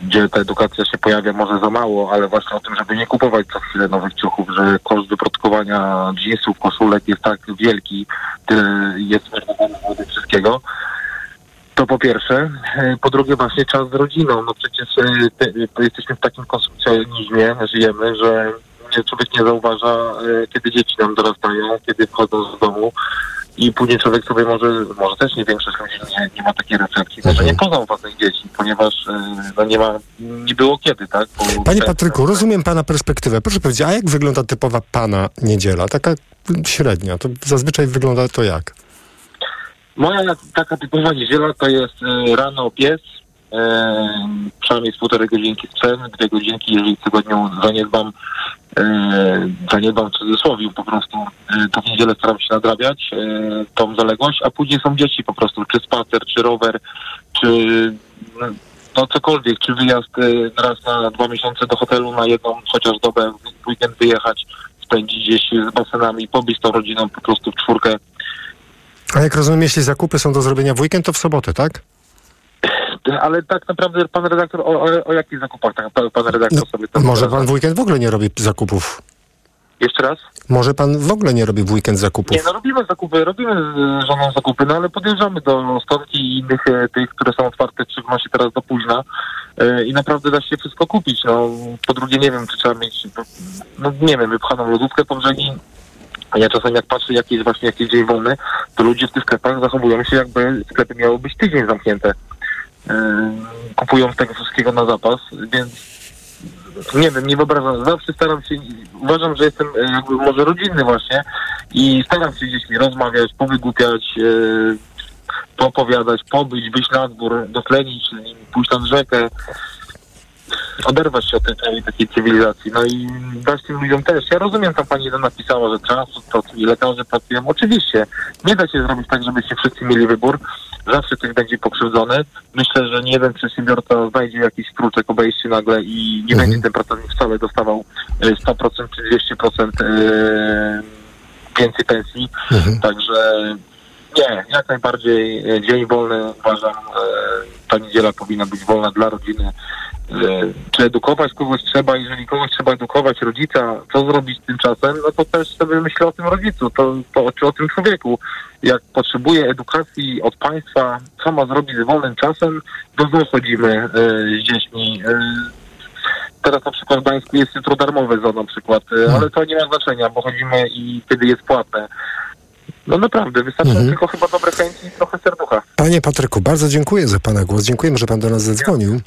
gdzie ta edukacja się pojawia może za mało, ale właśnie o tym, żeby nie kupować co chwilę nowych ciuchów, że koszt wyprodukowania dżinsów, koszulek jest tak wielki, tyle jest wody wszystkiego. To po pierwsze. E, Po drugie właśnie czas z rodziną. No przecież e, jesteśmy w takim konsumpcjonizmie, żyjemy, że człowiek nie zauważa, e, kiedy dzieci nam dorastają, kiedy wchodzą z domu i później człowiek sobie może, może też nie większość ludzi nie, nie ma takiej refleksji, może nie poznał własnych dzieci, ponieważ e, no nie ma, nie było kiedy, tak? Bo Panie Patryku, rozumiem pana perspektywę. Proszę powiedzieć, a jak wygląda typowa pana niedziela? Taka średnia. To zazwyczaj wygląda to jak? Moja taka typowa niedziela to jest e, rano pies, e, przynajmniej z półtorej godzinki sprzęt, dwie godzinki, jeżeli w tygodniu zaniedbam, e, zaniedbam w cudzysłowie po prostu, e, to w niedzielę staram się nadrabiać e, tą zaległość, a później są dzieci po prostu, czy spacer, czy rower, czy no cokolwiek, czy wyjazd e, raz na dwa miesiące do hotelu na jedną chociaż dobę, w weekend wyjechać, spędzić gdzieś z basenami, pobyć z tą rodziną po prostu w czwórkę, A jak rozumiem, jeśli zakupy są do zrobienia w weekend, to w sobotę, tak? Ale tak naprawdę pan redaktor, o, o, o jakich zakupach tak pan, redaktor sobie to Może pan w weekend w ogóle nie robi zakupów. Jeszcze raz? Może pan w ogóle nie robi w weekend zakupów. Nie, no robimy zakupy, robimy z żoną zakupy, no ale podjeżdżamy do Stonki i innych e, tych, które są otwarte, w szczególności teraz do późna e, i naprawdę da się wszystko kupić, no. Po drugie nie wiem, czy trzeba mieć, no nie wiem, wypchaną lodówkę po brzegi. A ja czasem jak patrzę, jaki jest właśnie jakiś dzień wolny, to ludzie w tych sklepach zachowują się jakby sklepy miały być tydzień zamknięte. E, kupują tego wszystkiego na zapas, więc nie wiem, nie wyobrażam. Zawsze staram się, uważam, że jestem e, jakby może rodzinny właśnie i staram się z dziećmi rozmawiać, powygłupiać, e, poopowiadać, pobyć, wyjść na dwór, dotlenić, pójść na rzekę, oderwać się od tej całej takiej cywilizacji. No i dać tym ludziom też. Ja rozumiem, tam pani jeden napisała, że transport pracuje, lekarze pracują. Oczywiście, nie da się zrobić tak, żebyście wszyscy mieli wybór. Zawsze ktoś będzie pokrzywdzony. Myślę, że nie jeden przedsiębiorca znajdzie jakiś kruczek obejście nagle i nie będzie ten pracownik wcale dostawał e, 100% czy 200% e, więcej pensji. Także nie, jak najbardziej e, dzień wolny uważam, e, ta niedziela powinna być wolna dla rodziny. Czy edukować kogoś trzeba, jeżeli kogoś trzeba edukować, rodzica, co zrobić z tym czasem, no to też sobie myślę o tym rodzicu, to, to czy o tym człowieku. Jak potrzebuje edukacji od państwa, co ma zrobić z wolnym czasem, do zoo chodzimy e, z dziećmi. E, teraz na przykład w Gdańsku jest jutro darmowe za na przykład, e, ale to nie ma znaczenia, bo chodzimy i wtedy jest płatne. No naprawdę, wystarczy Mhm. tylko chyba dobre chęci i trochę serducha. Panie Patryku, bardzo dziękuję za Pana głos. Dziękujemy, że Pan do nas zadzwonił.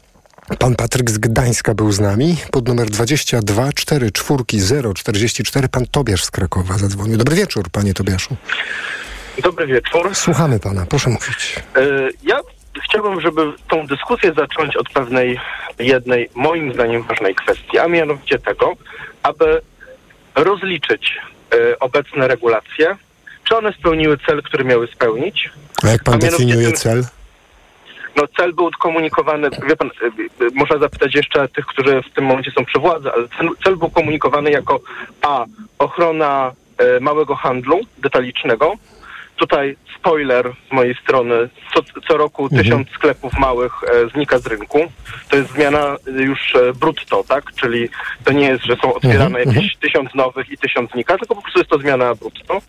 Pan Patryk z Gdańska był z nami. Pod numer 22 44 044 Pan Tobiasz z Krakowa zadzwonił. Dobry wieczór, Panie Tobiaszu. Dobry wieczór. Słuchamy Pana, proszę mówić. E, Ja chciałbym, żeby tą dyskusję zacząć od pewnej jednej, moim zdaniem, ważnej kwestii, a mianowicie tego, aby rozliczyć e, obecne regulacje, czy one spełniły cel, który miały spełnić. A jak Pan A definiuje tym- cel? No cel był komunikowany, wie pan, e, e, można zapytać jeszcze tych, którzy w tym momencie są przy władzy, ale cel, cel był komunikowany jako a. ochrona e, małego handlu detalicznego. Tutaj spoiler z mojej strony, co, co roku Mhm. tysiąc sklepów małych e, znika z rynku. To jest zmiana e, już e, brutto, tak? Czyli to nie jest, że są otwierane Mhm, jakieś tysiąc nowych i tysiąc znika, tylko po prostu jest to zmiana brutto.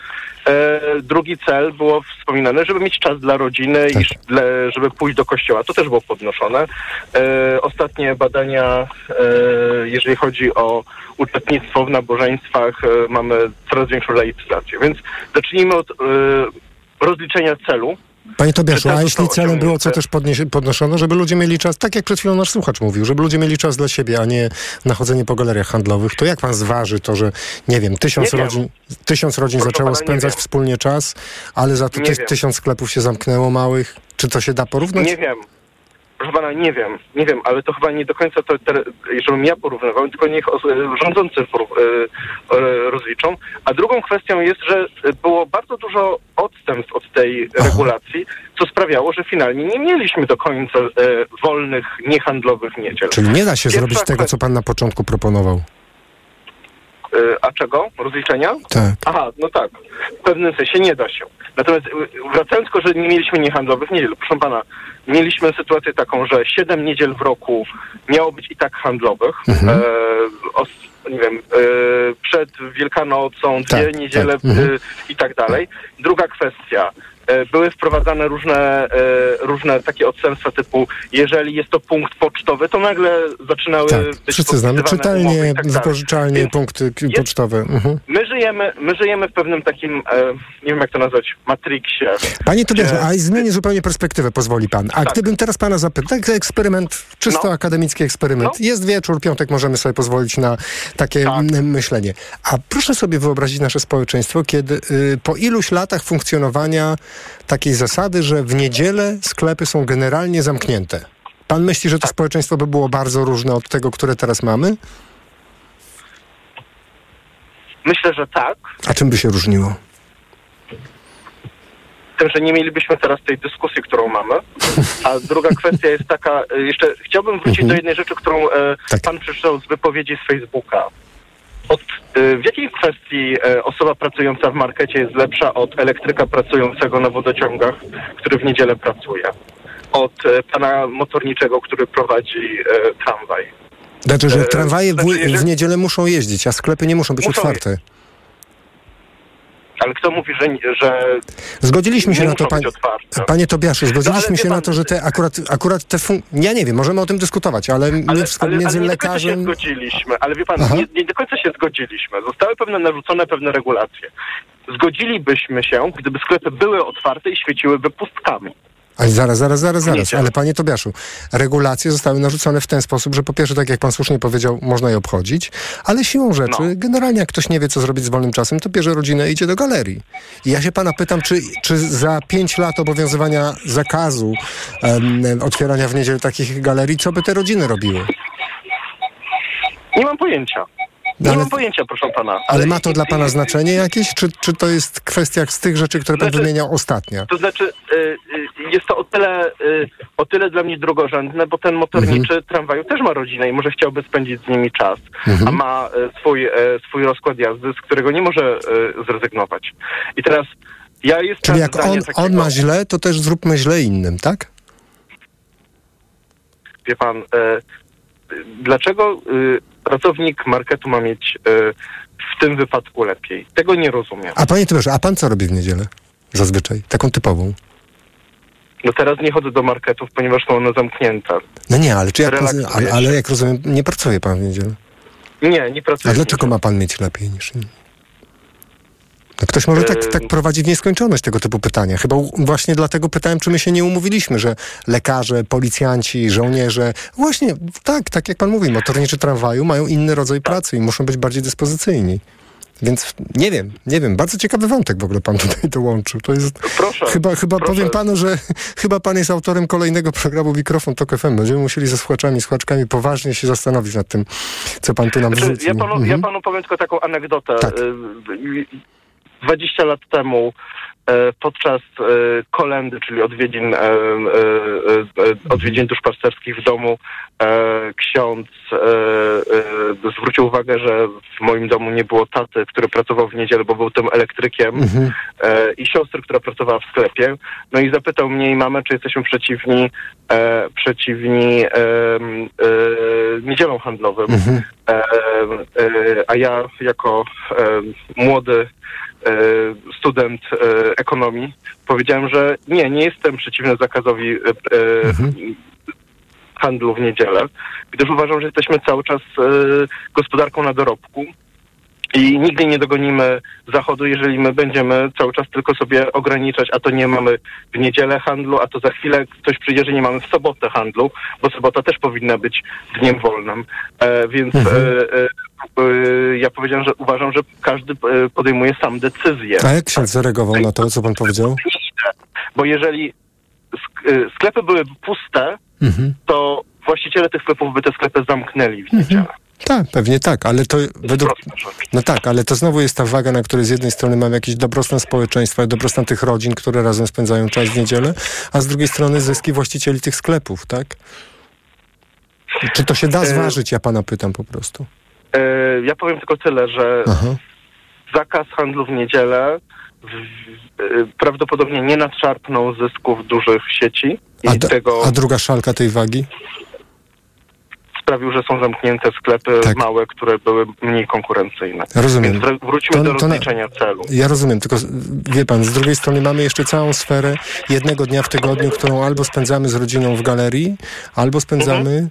E, drugi cel było wspominane, żeby mieć czas dla rodziny i sz- dla, żeby pójść do kościoła. To też było podnoszone. E, ostatnie badania, e, jeżeli chodzi o uczestnictwo w nabożeństwach, mamy coraz większą laicyzację. Więc zacznijmy od rozliczenia celu. Panie Tobiaszu, a jeśli celem było, co też podniesie, podnoszono, żeby ludzie mieli czas, tak jak przed chwilą nasz słuchacz mówił, żeby ludzie mieli czas dla siebie, a nie na chodzenie po galeriach handlowych, to jak pan zważy to, że nie wiem, tysiąc Nie wiem. rodzin, tysiąc rodzin Proszę zaczęło spędzać wiem. wspólnie czas, ale za to ty, wiem. tysiąc sklepów się zamknęło małych? Czy to się da porównać? Nie wiem. Proszę pana, nie wiem, nie wiem, ale to chyba nie do końca to, te, żebym ja porównywał, tylko niech rządzący e, e, rozliczą. A drugą kwestią jest, że było bardzo dużo odstępstw od tej regulacji, co sprawiało, że finalnie nie mieliśmy do końca e, wolnych, niehandlowych niedziel. Czyli nie da się Pierwsza zrobić tego, co pan na początku proponował. E, A czego? Rozliczenia? Tak. Aha, no tak. W pewnym sensie nie da się. Natomiast y, wracając tylko, że nie mieliśmy niehandlowych niedziel. Proszę pana, mieliśmy sytuację taką, że siedem niedziel w roku miało być i tak handlowych. Mhm. E, os, nie wiem, e, przed Wielkanocą, dwie Tak, niedziele tak. Mhm. e, i tak dalej. Druga kwestia. E, Były wprowadzane różne, e, różne takie odstępstwa typu, jeżeli jest to punkt pocztowy, to nagle zaczynały Tak, być wszyscy znamy czytelnie, tak wypożyczalnie, punkty k- pocztowe. Mhm. My żyjemy, my żyjemy w pewnym takim, e, nie wiem jak to nazwać, matriksie. Panie Tobiaszu, gdzie- a zmienię zupełnie perspektywę, pozwoli pan. A gdybym teraz pana zapytał, tak eksperyment, czysto akademicki eksperyment. Jest wieczór, piątek, możemy sobie pozwolić na takie mm, myślenie. A proszę sobie wyobrazić nasze społeczeństwo, kiedy y, po iluś latach funkcjonowania takiej zasady, że w niedzielę sklepy są generalnie zamknięte. Pan myśli, że to społeczeństwo by było bardzo różne od tego, które teraz mamy? Myślę, że tak. A czym by się różniło? Tym, że nie mielibyśmy teraz tej dyskusji, którą mamy. A druga kwestia jest taka, e, jeszcze chciałbym wrócić do jednej rzeczy, którą e, pan przeczytał z wypowiedzi z Facebooka. Od, e, w jakiej kwestii e, osoba pracująca w markecie jest lepsza od elektryka pracującego na wodociągach, który w niedzielę pracuje? Od e, pana motorniczego, który prowadzi tramwaj? Znaczy, że tramwaje w, znaczy, w niedzielę muszą jeździć, a sklepy nie muszą być Muszą otwarte. Ale kto mówi, że, że Zgodziliśmy się na to, panie, panie Tobiaszu, No, zgodziliśmy wie się na pan- to, że te akurat, akurat te fun... Ja nie wiem, możemy o tym dyskutować, ale, Ale, wszystko ale, między ale nie do końca się lekarzem... zgodziliśmy, ale wie pan, nie, nie do końca się zgodziliśmy. Zostały pewne narzucone pewne regulacje. Zgodzilibyśmy się, gdyby sklepy były otwarte i świeciłyby pustkami. Ale zaraz, zaraz, zaraz, zaraz. Ale panie Tobiaszu, regulacje zostały narzucone w ten sposób, że po pierwsze, tak jak pan słusznie powiedział, można je obchodzić, ale siłą rzeczy, No. generalnie jak ktoś nie wie, co zrobić z wolnym czasem, to bierze rodzinę i idzie do galerii. I ja się pana pytam, czy, czy za pięć lat obowiązywania zakazu em, otwierania w niedzielę takich galerii, co by te rodziny robiły? Nie mam pojęcia. Nie Ale- mam pojęcia, proszę pana. Ale ma to dla pana znaczenie jakieś, czy, czy to jest kwestia z tych rzeczy, które pan Znaczy- wymieniał ostatnia? To znaczy, y, y, jest to o tyle, y, o tyle dla mnie drugorzędne, bo ten motorniczy Mhm. tramwaju też ma rodzinę i może chciałby spędzić z nimi czas, Mhm. a ma swój, swój rozkład jazdy, z którego nie może zrezygnować. I teraz ja jestem Czyli jak on, on ma źle, to też zróbmy źle innym, tak? wie pan, dlaczego y, pracownik marketu ma mieć y, w tym wypadku lepiej? Tego nie rozumiem. A panie Tobiaszu, a pan co robi w niedzielę? Zazwyczaj, taką typową. No teraz nie chodzę do marketów, ponieważ są one zamknięte. No nie, ale czy jak Relaksuję ale, ale jak rozumiem, nie pracuje pan w niedzielę. Nie, nie pracuję. A dlaczego ma pan mieć lepiej niż inni? No ktoś może tak, tak prowadzi w nieskończoność tego typu pytania. Chyba właśnie dlatego pytałem, czy my się nie umówiliśmy, że lekarze, policjanci, żołnierze, właśnie tak, tak jak pan mówi, motorniczy tramwaju mają inny rodzaj pracy i muszą być bardziej dyspozycyjni. Więc nie wiem, nie wiem. Bardzo ciekawy wątek w ogóle pan tutaj dołączył. To jest. Proszę. Chyba, chyba proszę. powiem panu, że chyba pan jest autorem kolejnego programu Mikrofon Tok FM. Będziemy musieli ze słuchaczami, słuchaczkami poważnie się zastanowić nad tym, co pan tu nam Znaczy, wrzucił. ja, panu, ja Mhm. panu powiem tylko taką anegdotę. Tak. Y, 20 lat temu e, podczas e, kolendy, czyli odwiedzin, e, odwiedzin duszpasterskich w domu, ksiądz zwrócił uwagę, że w moim domu nie było taty, który pracował w niedzielę, bo był tym elektrykiem Mhm. i siostry, która pracowała w sklepie. No i zapytał mnie i mamę, czy jesteśmy przeciwni, przeciwni niedzielom handlowym. Mhm. A ja jako młody student e, ekonomii powiedziałem, że nie, nie jestem przeciwny zakazowi e, e, handlu w niedzielę, gdyż uważam, że jesteśmy cały czas e, gospodarką na dorobku i nigdy nie dogonimy Zachodu, jeżeli my będziemy cały czas tylko sobie ograniczać, a to nie mamy w niedzielę handlu, a to za chwilę ktoś przyjdzie, że nie mamy w sobotę handlu, bo sobota też powinna być dniem wolnym. E, więc e, e, e, ja powiedziałem, że uważam, że każdy e, podejmuje sam decyzję. A jak ksiądz zareagował na to, co pan powiedział? Bo jeżeli e, sklepy byłyby puste, Mhm. to właściciele tych sklepów by te sklepy zamknęli w niedzielę. Tak, pewnie tak, ale to według... No tak, ale to znowu jest ta waga, na której z jednej strony mamy jakiś dobrostan społeczeństwa, dobrostan tych rodzin, które razem spędzają czas w niedzielę, a z drugiej strony zyski właścicieli tych sklepów, tak? Czy to się da E, zważyć, ja pana pytam po prostu. E, ja powiem tylko tyle, że Aha. zakaz handlu w niedzielę e, prawdopodobnie nie nadszarpnął zysków dużych sieci A, d- tego a druga szalka tej wagi? Sprawił, że są zamknięte sklepy Tak. małe, które były mniej konkurencyjne. Rozumiem. Więc wr- wróćmy To- do to na- rozliczenia celu. Ja rozumiem, tylko wie pan, z drugiej strony mamy jeszcze całą sferę jednego dnia w tygodniu, którą albo spędzamy z rodziną w galerii, albo spędzamy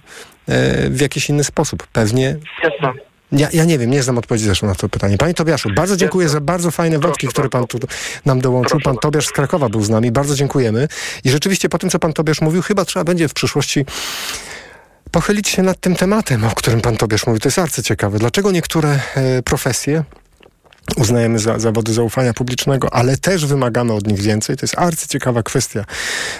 e, w jakiś inny sposób. Pewnie Jasne. Ja, ja nie wiem, nie znam odpowiedzi zresztą na to pytanie. Panie Tobiaszu, bardzo dziękuję za bardzo fajne wątki, które pan tu nam dołączył. Pan Tobiasz z Krakowa był z nami. Bardzo dziękujemy. I rzeczywiście po tym, co pan Tobiasz mówił, chyba trzeba będzie w przyszłości pochylić się nad tym tematem, o którym pan Tobiasz mówił. To jest arcyciekawe. Dlaczego niektóre e, profesje uznajemy za zawody zaufania publicznego, ale też wymagamy od nich więcej. To jest arcyciekawa kwestia.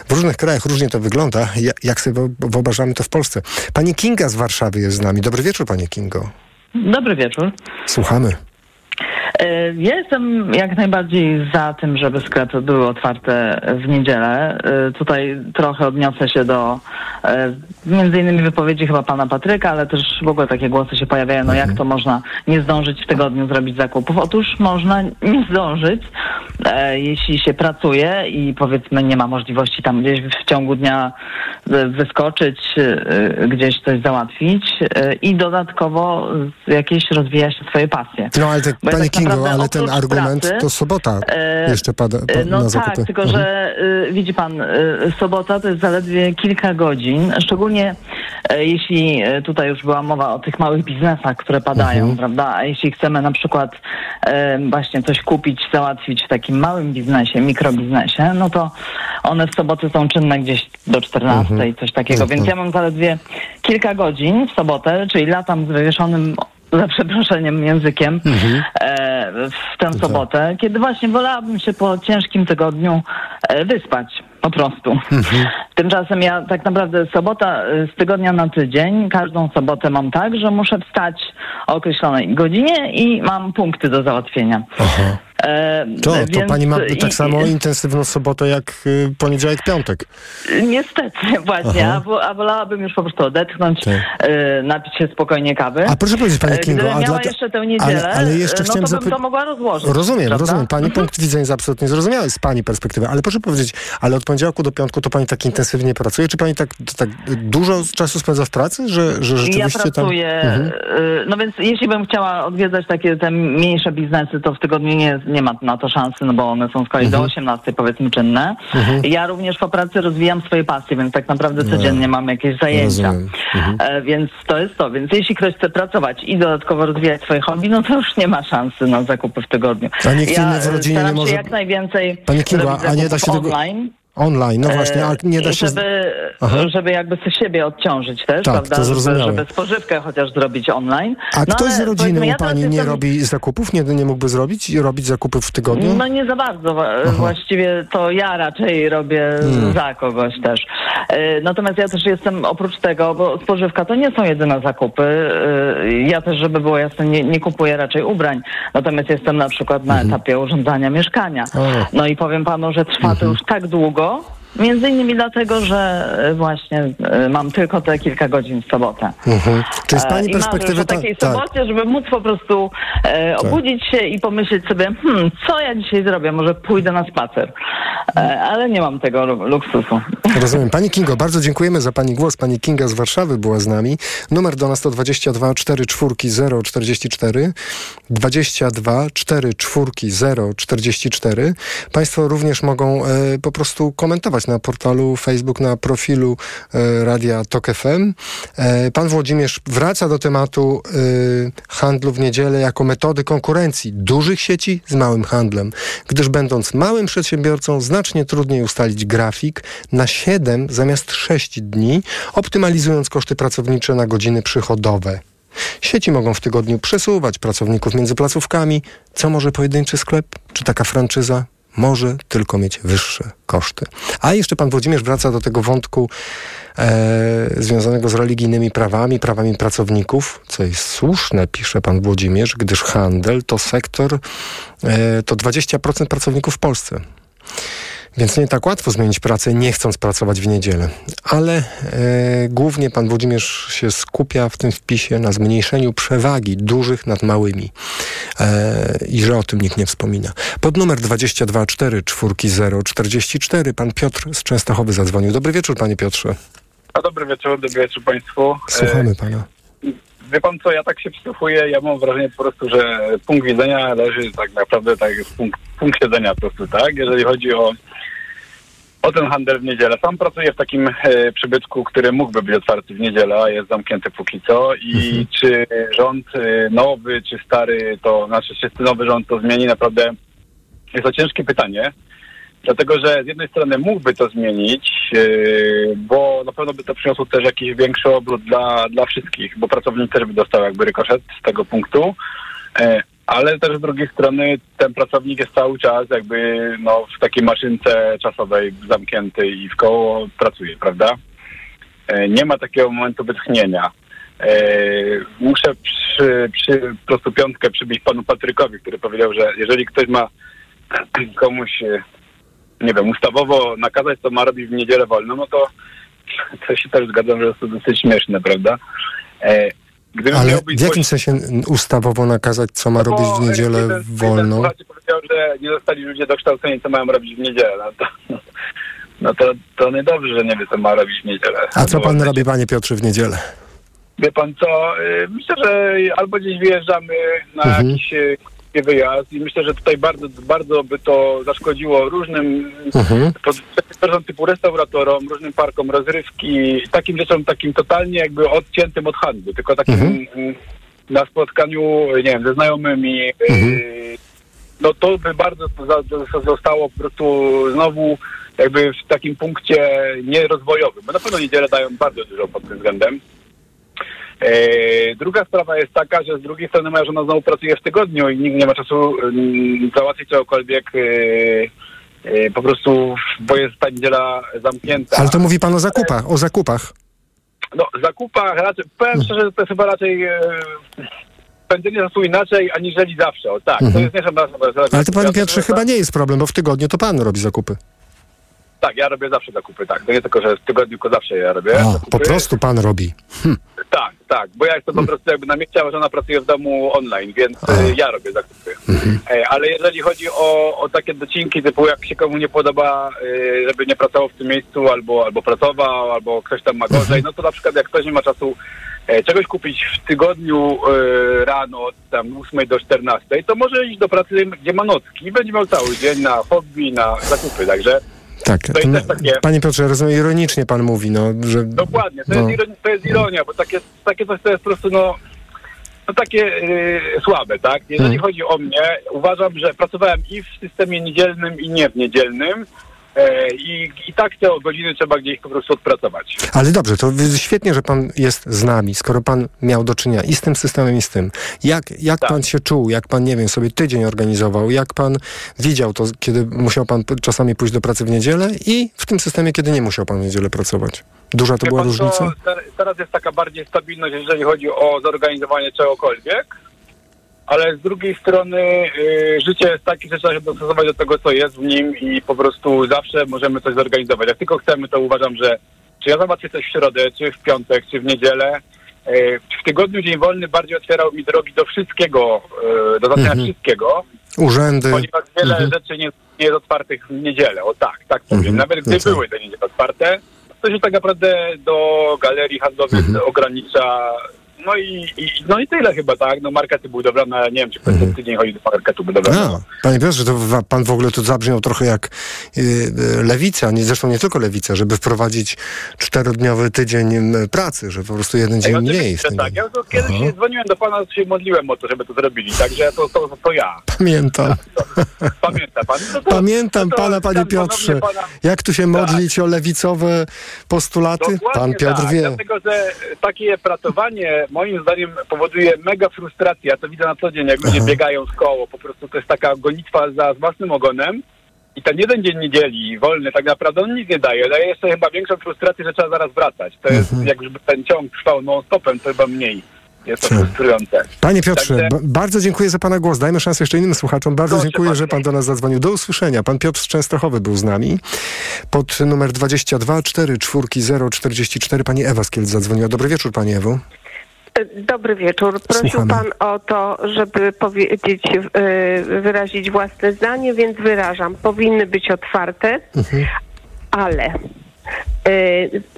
W różnych krajach różnie to wygląda. Ja, jak sobie wyo- wyobrażamy to w Polsce. Pani Kinga z Warszawy jest z nami. Dobry wieczór, pani Kingo. Dobry wieczór. Słuchamy. E, Ja jestem jak najbardziej za tym, żeby sklepy były otwarte w niedzielę. E, Tutaj trochę odniosę się do e, między innymi wypowiedzi chyba pana Patryka, ale też w ogóle takie głosy się pojawiają, no jak to można nie zdążyć w tygodniu zrobić zakupów? Otóż można nie zdążyć, jeśli się pracuje i powiedzmy nie ma możliwości tam gdzieś w ciągu dnia e, wyskoczyć, e, gdzieś coś załatwić e, i dodatkowo e, jakieś rozwija się swoje pasje. No ale te, Bo ja Pani tak Kingo, ale ten argument pracy, to sobota e, jeszcze pada pa, E, No na tak, zakupy. tylko Mhm. że widzi pan, sobota to jest zaledwie kilka godzin, szczególnie e, jeśli e, tutaj już była mowa o tych małych biznesach, które padają, Mhm. prawda? A jeśli chcemy na przykład e, właśnie coś kupić, załatwić w takim małym biznesie, mikrobiznesie, no to one w soboty są czynne gdzieś do 14, Mhm. coś takiego, Mhm. więc ja mam zaledwie kilka godzin w sobotę, czyli latam z wywieszonym za przeproszeniem językiem Mhm. e, w tę sobotę, kiedy właśnie wolałabym się po ciężkim tygodniu e, wyspać po prostu. Mhm. Tymczasem ja tak naprawdę sobota e, z tygodnia na tydzień, każdą sobotę mam tak, że muszę wstać o określonej godzinie i mam punkty do załatwienia. E, To, to więc pani ma i- tak samo intensywną sobotę jak y, poniedziałek, piątek. Niestety właśnie, Aha. a, a wolałabym już po prostu odetchnąć, e, napić się spokojnie kawy. A proszę powiedzieć, pani E, Kingo, Gdybym a miała dla- jeszcze tę niedzielę, ale- ale jeszcze no chciałem to bym to mogła rozłożyć. Rozumiem, prawda? rozumiem. Pani punkt widzenia jest absolutnie zrozumiały z pani perspektywy, ale proszę powiedzieć, ale od poniedziałku do piątku to pani tak intensywnie pracuje? Czy pani tak, tak dużo czasu spędza w pracy, że, że rzeczywiście ja pracuję, tam... Mhm. y, no więc jeśli bym chciała odwiedzać takie te mniejsze biznesy, to w tygodniu nie, nie ma na to szansy, no bo one są z kolei do 18 powiedzmy czynne. Mhm. Ja również po pracy rozwijam swoje pasje, więc tak naprawdę codziennie mam jakieś zajęcia. Mhm. E, więc to jest to. Więc jeśli ktoś chce pracować i dodatkowo rozwijać swoje hobby, no to już nie ma szansy na zakupy w tygodniu. A nikt ja inny w rodzinie nie może- jak najwięcej Pani Kinga, a nie da się tego- online. Online, no właśnie, a nie da E, się... Żeby, Aha. żeby jakby sobie siebie odciążyć też, Tak, prawda? to Żeby, zrozumiałe. żeby spożywkę chociaż zrobić online. A No, ktoś z rodziny u pani nie robi zakupów? Nie, nie mógłby zrobić i robić zakupów w tygodniu? No nie za bardzo. Aha. Właściwie to ja raczej robię Hmm. za kogoś też. E, Natomiast ja też jestem oprócz tego, bo spożywka to nie są jedyne zakupy. E, Ja też, żeby było jasne, nie, nie kupuję raczej ubrań. Natomiast jestem na przykład na etapie urządzania mieszkania. No i powiem panu, że trwa to już tak długo. 그렇죠. Między innymi dlatego, że e, właśnie e, mam tylko te kilka godzin w sobotę. Mhm. Czy z E, pani I perspektywy... już o ta- takiej tak. sobocie, żeby móc po prostu e, obudzić się i pomyśleć sobie, hmm, co ja dzisiaj zrobię? Może pójdę na spacer. E, ale nie mam tego lu- luksusu. Rozumiem. Pani Kingo, bardzo dziękujemy za Pani głos. Pani Kinga z Warszawy była z nami. Numer do nas to 22 4 4 0 44 22 4 4 0 44. Państwo również mogą e, po prostu komentować na portalu Facebook, na profilu e, Radia Tok FM. E, pan Włodzimierz wraca do tematu e, handlu w niedzielę jako metody konkurencji dużych sieci z małym handlem, gdyż będąc małym przedsiębiorcą znacznie trudniej ustalić grafik na 7 zamiast 6 dni, optymalizując koszty pracownicze na godziny przychodowe. Sieci mogą w tygodniu przesuwać pracowników między placówkami. Co może pojedynczy sklep? Czy taka franczyza? Może tylko mieć wyższe koszty. A jeszcze pan Włodzimierz wraca do tego wątku e, związanego z religijnymi prawami, prawami pracowników, co jest słuszne, pisze pan Włodzimierz, gdyż handel to sektor, e, to 20% pracowników w Polsce. Więc nie tak łatwo zmienić pracę, nie chcąc pracować w niedzielę. Ale e, głównie pan Włodzimierz się skupia w tym wpisie na zmniejszeniu przewagi dużych nad małymi. E, I że o tym nikt nie wspomina. Pod numer 22 4 4 44 pan Piotr z Częstochowy zadzwonił. Dobry wieczór, panie Piotrze. A dobry wieczór, dobry wieczór Państwu. Słuchamy pana. E, Wie Pan co, ja tak się przysłuchuję, ja mam wrażenie po prostu, że punkt widzenia leży tak naprawdę tak punkt, punkt siedzenia po prostu, tak? Jeżeli chodzi o, o ten handel w niedzielę. Sam pracuję w takim e, przybytku, który mógłby być otwarty w niedzielę, a jest zamknięty póki co. I czy rząd e, nowy, czy stary, to znaczy czy nowy rząd to zmieni, naprawdę jest to ciężkie pytanie. Dlatego, że z jednej strony mógłby to zmienić, yy, bo na pewno by to przyniosło też jakiś większy obrót dla, dla wszystkich, bo pracownik też by dostał jakby rykoszet z tego punktu, yy, ale też z drugiej strony ten pracownik jest cały czas jakby no, w takiej maszynce czasowej zamknięty i w koło pracuje, prawda? Yy, nie ma takiego momentu wytchnienia. Yy, muszę przy, przy prostu piątkę przybić panu Patrykowi, który powiedział, że jeżeli ktoś ma komuś yy, nie wiem, ustawowo nakazać, co ma robić w niedzielę wolno, no to, to się też zgadzam, że jest to dosyć śmieszne, prawda? Gdybym Ale w jakim głośny- sensie ustawowo nakazać, co ma robić w niedzielę wolną? Powiedział, że nie zostali ludzie dokształceni, co mają robić w niedzielę. No to, no to, to niedobrze, że nie wie, co ma robić w niedzielę. A co pan robi, panie Piotrze, w niedzielę? Wie pan co, y, myślę, że albo gdzieś wyjeżdżamy na Mhm. jakiś wyjazd i myślę, że tutaj bardzo, bardzo by to zaszkodziło różnym Mhm. typu restauratorom, różnym parkom rozrywki, takim rzeczom takim totalnie jakby odciętym od handlu, tylko takim Mhm. mm, na spotkaniu, nie wiem, ze znajomymi, Mhm. y, no to by bardzo zostało po prostu znowu jakby w takim punkcie nierozwojowym, bo na pewno niedzielę dają bardzo dużo pod tym względem. E, druga sprawa jest taka, że z drugiej strony moja żona znowu pracuje w tygodniu i nikt nie ma czasu mm, załatwić czegokolwiek e, e, po prostu, bo jest ta niedziela zamknięta. Ale to mówi pan o zakupach, o zakupach. No, zakupach raczej, powiem szczerze, że to jest chyba raczej e, spędzenie czasu inaczej, aniżeli zawsze. O, tak, to Mhm. jest nie chyba... Ale to panie Piotrze chyba nie jest problem, bo w tygodniu to pan robi zakupy. Tak, ja robię zawsze zakupy, tak. To nie tylko, że w tygodniu, tylko zawsze ja robię zakupy. po prostu pan robi. Hm. Tak, tak, bo ja jestem po prostu jakby na mieście, a żona pracuje w domu online, więc y, ja robię zakupy. E, ale jeżeli chodzi o, o takie docinki, typu jak się komu nie podoba, y, żeby nie pracował w tym miejscu, albo, albo pracował, albo ktoś tam ma gorzej, no to na przykład jak ktoś nie ma czasu e, czegoś kupić w tygodniu e, rano od tam 8 do 14, to może iść do pracy, gdzie ma nocki i będzie miał cały dzień na hobby, na zakupy, także Tak, To jest takie- panie Piotrze, rozumiem, ironicznie pan mówi, no, że... Dokładnie, to, No. jest, ironia, to jest ironia, bo takie, takie coś to jest po prostu no, no takie yy, słabe, tak? Jeżeli Hmm. chodzi o mnie, uważam, że pracowałem i w systemie niedzielnym i nie w niedzielnym i, i tak te godziny trzeba gdzieś po prostu odpracować. Ale dobrze, to świetnie, że pan jest z nami, skoro pan miał do czynienia i z tym systemem, i z tym. Jak, jak Tak. pan się czuł, jak pan, nie wiem, sobie tydzień organizował, jak pan widział to, kiedy musiał pan czasami pójść do pracy w niedzielę i w tym systemie, kiedy nie musiał pan w niedzielę pracować? Duża to Wie była pan, różnica? ter- teraz jest taka bardziej stabilność, jeżeli chodzi o zorganizowanie czegokolwiek, ale z drugiej strony y, życie jest takie, że trzeba się dostosować do tego, co jest w nim i po prostu zawsze możemy coś zorganizować. Jak tylko chcemy, to uważam, że czy ja załatwię coś w środę, czy w piątek, czy w niedzielę, y, w tygodniu dzień wolny bardziej otwierał mi drogi do wszystkiego, y, do załatwienia Mhm. wszystkiego, Urzędy. ponieważ wiele Mhm. rzeczy nie, nie jest otwartych w niedzielę. O tak, tak powiem. Mhm. Nawet gdy No co? były te niedziele otwarte, to się tak naprawdę do galerii handlowych Mhm. ogranicza. No i, i, no i tyle chyba, tak? No markety budowlane, nie wiem, czy ktoś Mhm. tydzień chodzi do marketu budowlanego. A, panie Piotrze, to pan w ogóle tu zabrzmiał trochę jak y, y, lewica, nie, zresztą nie tylko lewica, żeby wprowadzić czterodniowy tydzień pracy, że po prostu jeden dzień mniej. tym tak. Ja to kiedyś Aha. dzwoniłem do pana, się modliłem o to, żeby to zrobili, także to, to, to ja. Pamiętam. Pamięta pan? No to, Pamiętam no to pana, panie Piotrze. Pana, Jak tu się modlić o lewicowe postulaty? Dokładnie Pan Piotr tak, wie. Dlatego, że takie pracowanie moim zdaniem powoduje mega frustrację. Ja to widzę na co dzień, jak ludzie Aha. biegają z koło. Po prostu to jest taka gonitwa za z własnym ogonem. I ten jeden dzień niedzieli, wolny, tak naprawdę on nic nie daje. Daje jeszcze chyba większą frustrację, że trzeba zaraz wracać. To jest, Mhm. jakby ten ciąg trwał non-stopem, to chyba mniej. Jest to frustrujące. Panie Piotrze, Także- ba- bardzo dziękuję za pana głos. Dajmy szansę jeszcze innym słuchaczom. Bardzo Proszę dziękuję, bardzo. że pan do nas zadzwonił. Do usłyszenia. Pan Piotr z Częstochowy był z nami. Pod numer 22 4 4 044 pani Ewa z Kielc zadzwoniła. Dobry wieczór pani Ewo. Dobry wieczór. Prosił Słuchamy. Pan o to, żeby powiedzieć, y, wyrazić własne zdanie, więc wyrażam. Powinny być otwarte, ale y,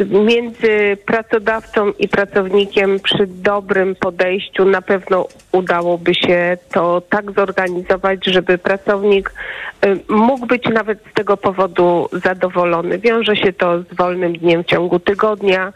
między pracodawcą i pracownikiem przy dobrym podejściu na pewno udałoby się to tak zorganizować, żeby pracownik y, mógł być nawet z tego powodu zadowolony. Wiąże się to z wolnym dniem w ciągu tygodnia,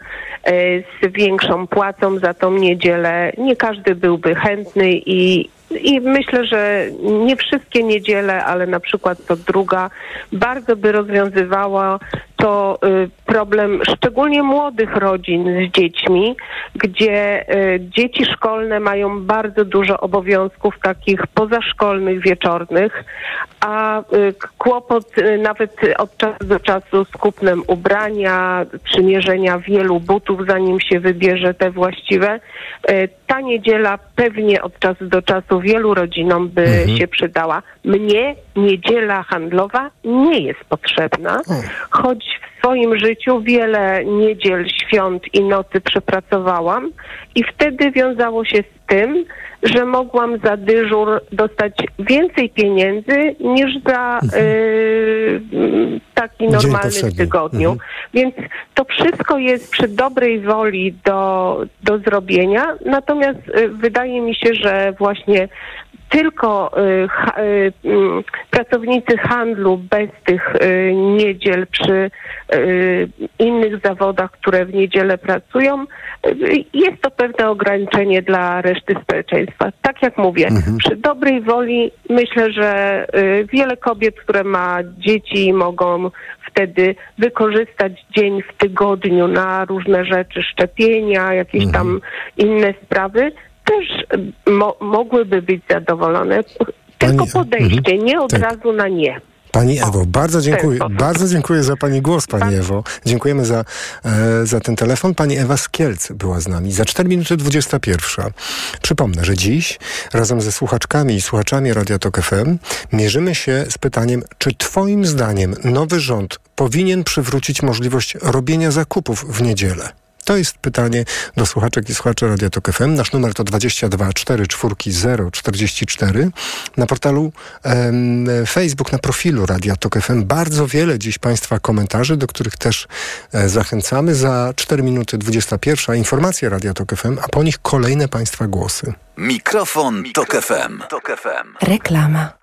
y, z większą płacą za tą niedzielę. Nie każdy byłby chętny i i myślę, że nie wszystkie niedziele, ale na przykład co druga, bardzo by rozwiązywała to y, problem szczególnie młodych rodzin z dziećmi, gdzie y, dzieci szkolne mają bardzo dużo obowiązków takich pozaszkolnych, wieczornych, a y, kłopot nawet od czasu do czasu z kupnem ubrania, przymierzenia wielu butów, zanim się wybierze te właściwe. Ta niedziela pewnie od czasu do czasu wielu rodzinom by Mhm. się przydała. Mnie niedziela handlowa nie jest potrzebna, choć w swoim życiu wiele niedziel, świąt i nocy przepracowałam i wtedy wiązało się z tym, że mogłam za dyżur dostać więcej pieniędzy niż za y, mm, taki normalny w tygodniu. Mhm. Więc to wszystko jest przy dobrej woli do, do zrobienia. Natomiast y, wydaje mi się, że właśnie tylko y, y, mm, pracownicy handlu bez tych y, niedziel przy y, innych zawodach, które w niedzielę pracują, y, jest to pewne ograniczenie dla reszty społeczeństwa. Tak jak mówię, przy dobrej woli myślę, że y, wiele kobiet, które ma dzieci, mogą wtedy wykorzystać dzień w tygodniu na różne rzeczy, szczepienia, jakieś tam inne sprawy, też mo- mogłyby być zadowolone. Tylko podejście, nie od tak. razu na nie. Pani Ewo, bardzo dziękuję. Bardzo dziękuję za Pani głos, Pani Ewo. Dziękujemy za, e, za ten telefon. Pani Ewa z Kielc była z nami. Za 4 minuty 21. Przypomnę, że dziś razem ze słuchaczkami i słuchaczami Radia Tok FM mierzymy się z pytaniem, czy Twoim zdaniem nowy rząd powinien przywrócić możliwość robienia zakupów w niedzielę? To jest pytanie do słuchaczek i słuchaczy Radia Tok FM. Nasz numer to 22 4 4 44. Na portalu em, Facebook, na profilu Radia Tok FM bardzo wiele dziś Państwa komentarzy, do których też e, zachęcamy. Za 4 minuty 21 informacje Radia Tok FM, a po nich kolejne Państwa głosy. Mikrofon, Tok FM. Reklama.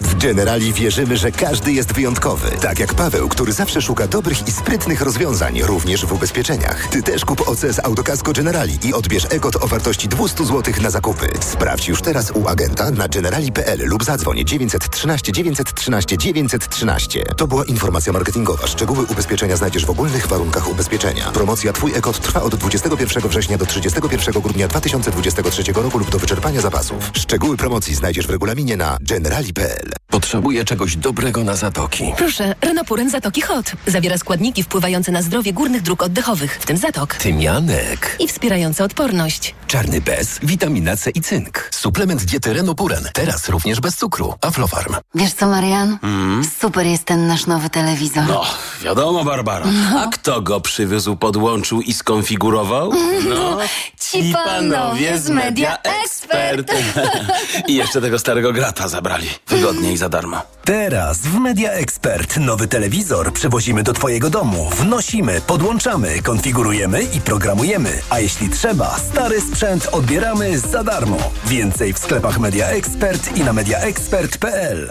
W Generali wierzymy, że każdy jest wyjątkowy. Tak jak Paweł, który zawsze szuka dobrych i sprytnych rozwiązań, również w ubezpieczeniach. Ty też kup OCS Autokasko Generali i odbierz EGOT o wartości 200 zł na zakupy. Sprawdź już teraz u agenta na generali.pl lub zadzwoń 913 913 913. To była informacja marketingowa. Szczegóły ubezpieczenia znajdziesz w ogólnych warunkach ubezpieczenia. Promocja Twój EGOT trwa od 21 września do 31 grudnia 2023 roku lub do wyczerpania zapasów. Szczegóły promocji znajdziesz w regulaminie na generali.pl. Potrzebuję czegoś dobrego na zatoki. Proszę, Renopuren Zatoki Hot. Zawiera składniki wpływające na zdrowie górnych dróg oddechowych, w tym zatok. Tymianek. I wspierające odporność. Czarny bez, witamina C i cynk. Suplement diety Renopuren. Teraz również bez cukru. Aflofarm. Wiesz co, Marian? Mm. Super jest ten nasz nowy telewizor. No, wiadomo, Barbara. A kto go przywiózł, podłączył i skonfigurował? No, Ci panowie z Media Expert. I jeszcze tego starego grata zabrali. Wygodnie i za darmo. Teraz w Media Expert nowy telewizor przewozimy do Twojego domu. Wnosimy, podłączamy, konfigurujemy i programujemy. A jeśli trzeba, stary sprzęt odbieramy za darmo. Więcej w sklepach Media Expert i na mediaexpert.pl.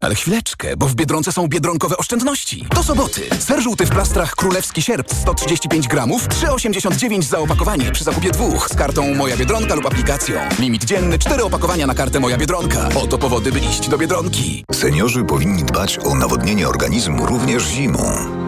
Ale chwileczkę, bo w Biedronce są biedronkowe oszczędności. Do soboty. Ser żółty w plastrach królewski sierp 135 gramów, 3,89 za opakowanie przy zakupie dwóch z kartą Moja Biedronka lub aplikacją. Limit dzienny 4 opakowania na kartę Moja Biedronka. Oto powody, by iść do Biedronki. Seniorzy powinni dbać o nawodnienie organizmu również zimą.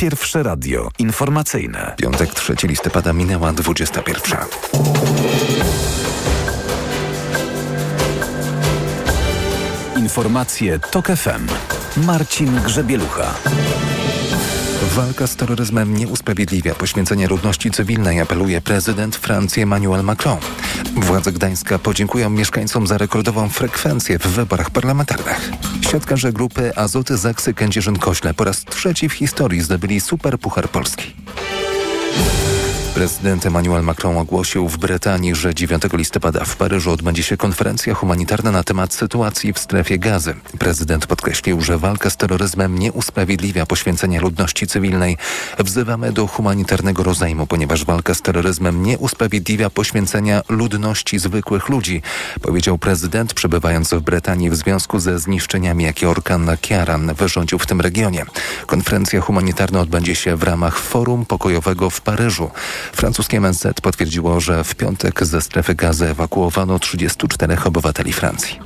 Pierwsze radio informacyjne. Piątek 3 listopada minęła 21. Informacje TOK FM. Marcin Grzebielucha. Walka z terroryzmem nie usprawiedliwia poświęcenia ludności cywilnej, apeluje prezydent Francji Emmanuel Macron. Władze Gdańska podziękują mieszkańcom za rekordową frekwencję w wyborach parlamentarnych. Siatkarze grupy Azoty Zaksy Kędzierzyn-Kośle po raz trzeci w historii zdobyli Superpuchar Polski. Prezydent Emmanuel Macron ogłosił w Brytanii, że 9 listopada w Paryżu odbędzie się konferencja humanitarna na temat sytuacji w strefie gazy. Prezydent podkreślił, że walka z terroryzmem nie usprawiedliwia poświęcenia ludności cywilnej. Wzywamy do humanitarnego rozejmu, ponieważ walka z terroryzmem nie usprawiedliwia poświęcenia ludności zwykłych ludzi, powiedział prezydent, przebywając w Brytanii w związku ze zniszczeniami, jakie orkan Kiaran wyrządził w tym regionie. Konferencja humanitarna odbędzie się w ramach Forum Pokojowego w Paryżu. Francuskie MSZ potwierdziło, że w piątek ze strefy gazy ewakuowano 34 obywateli Francji.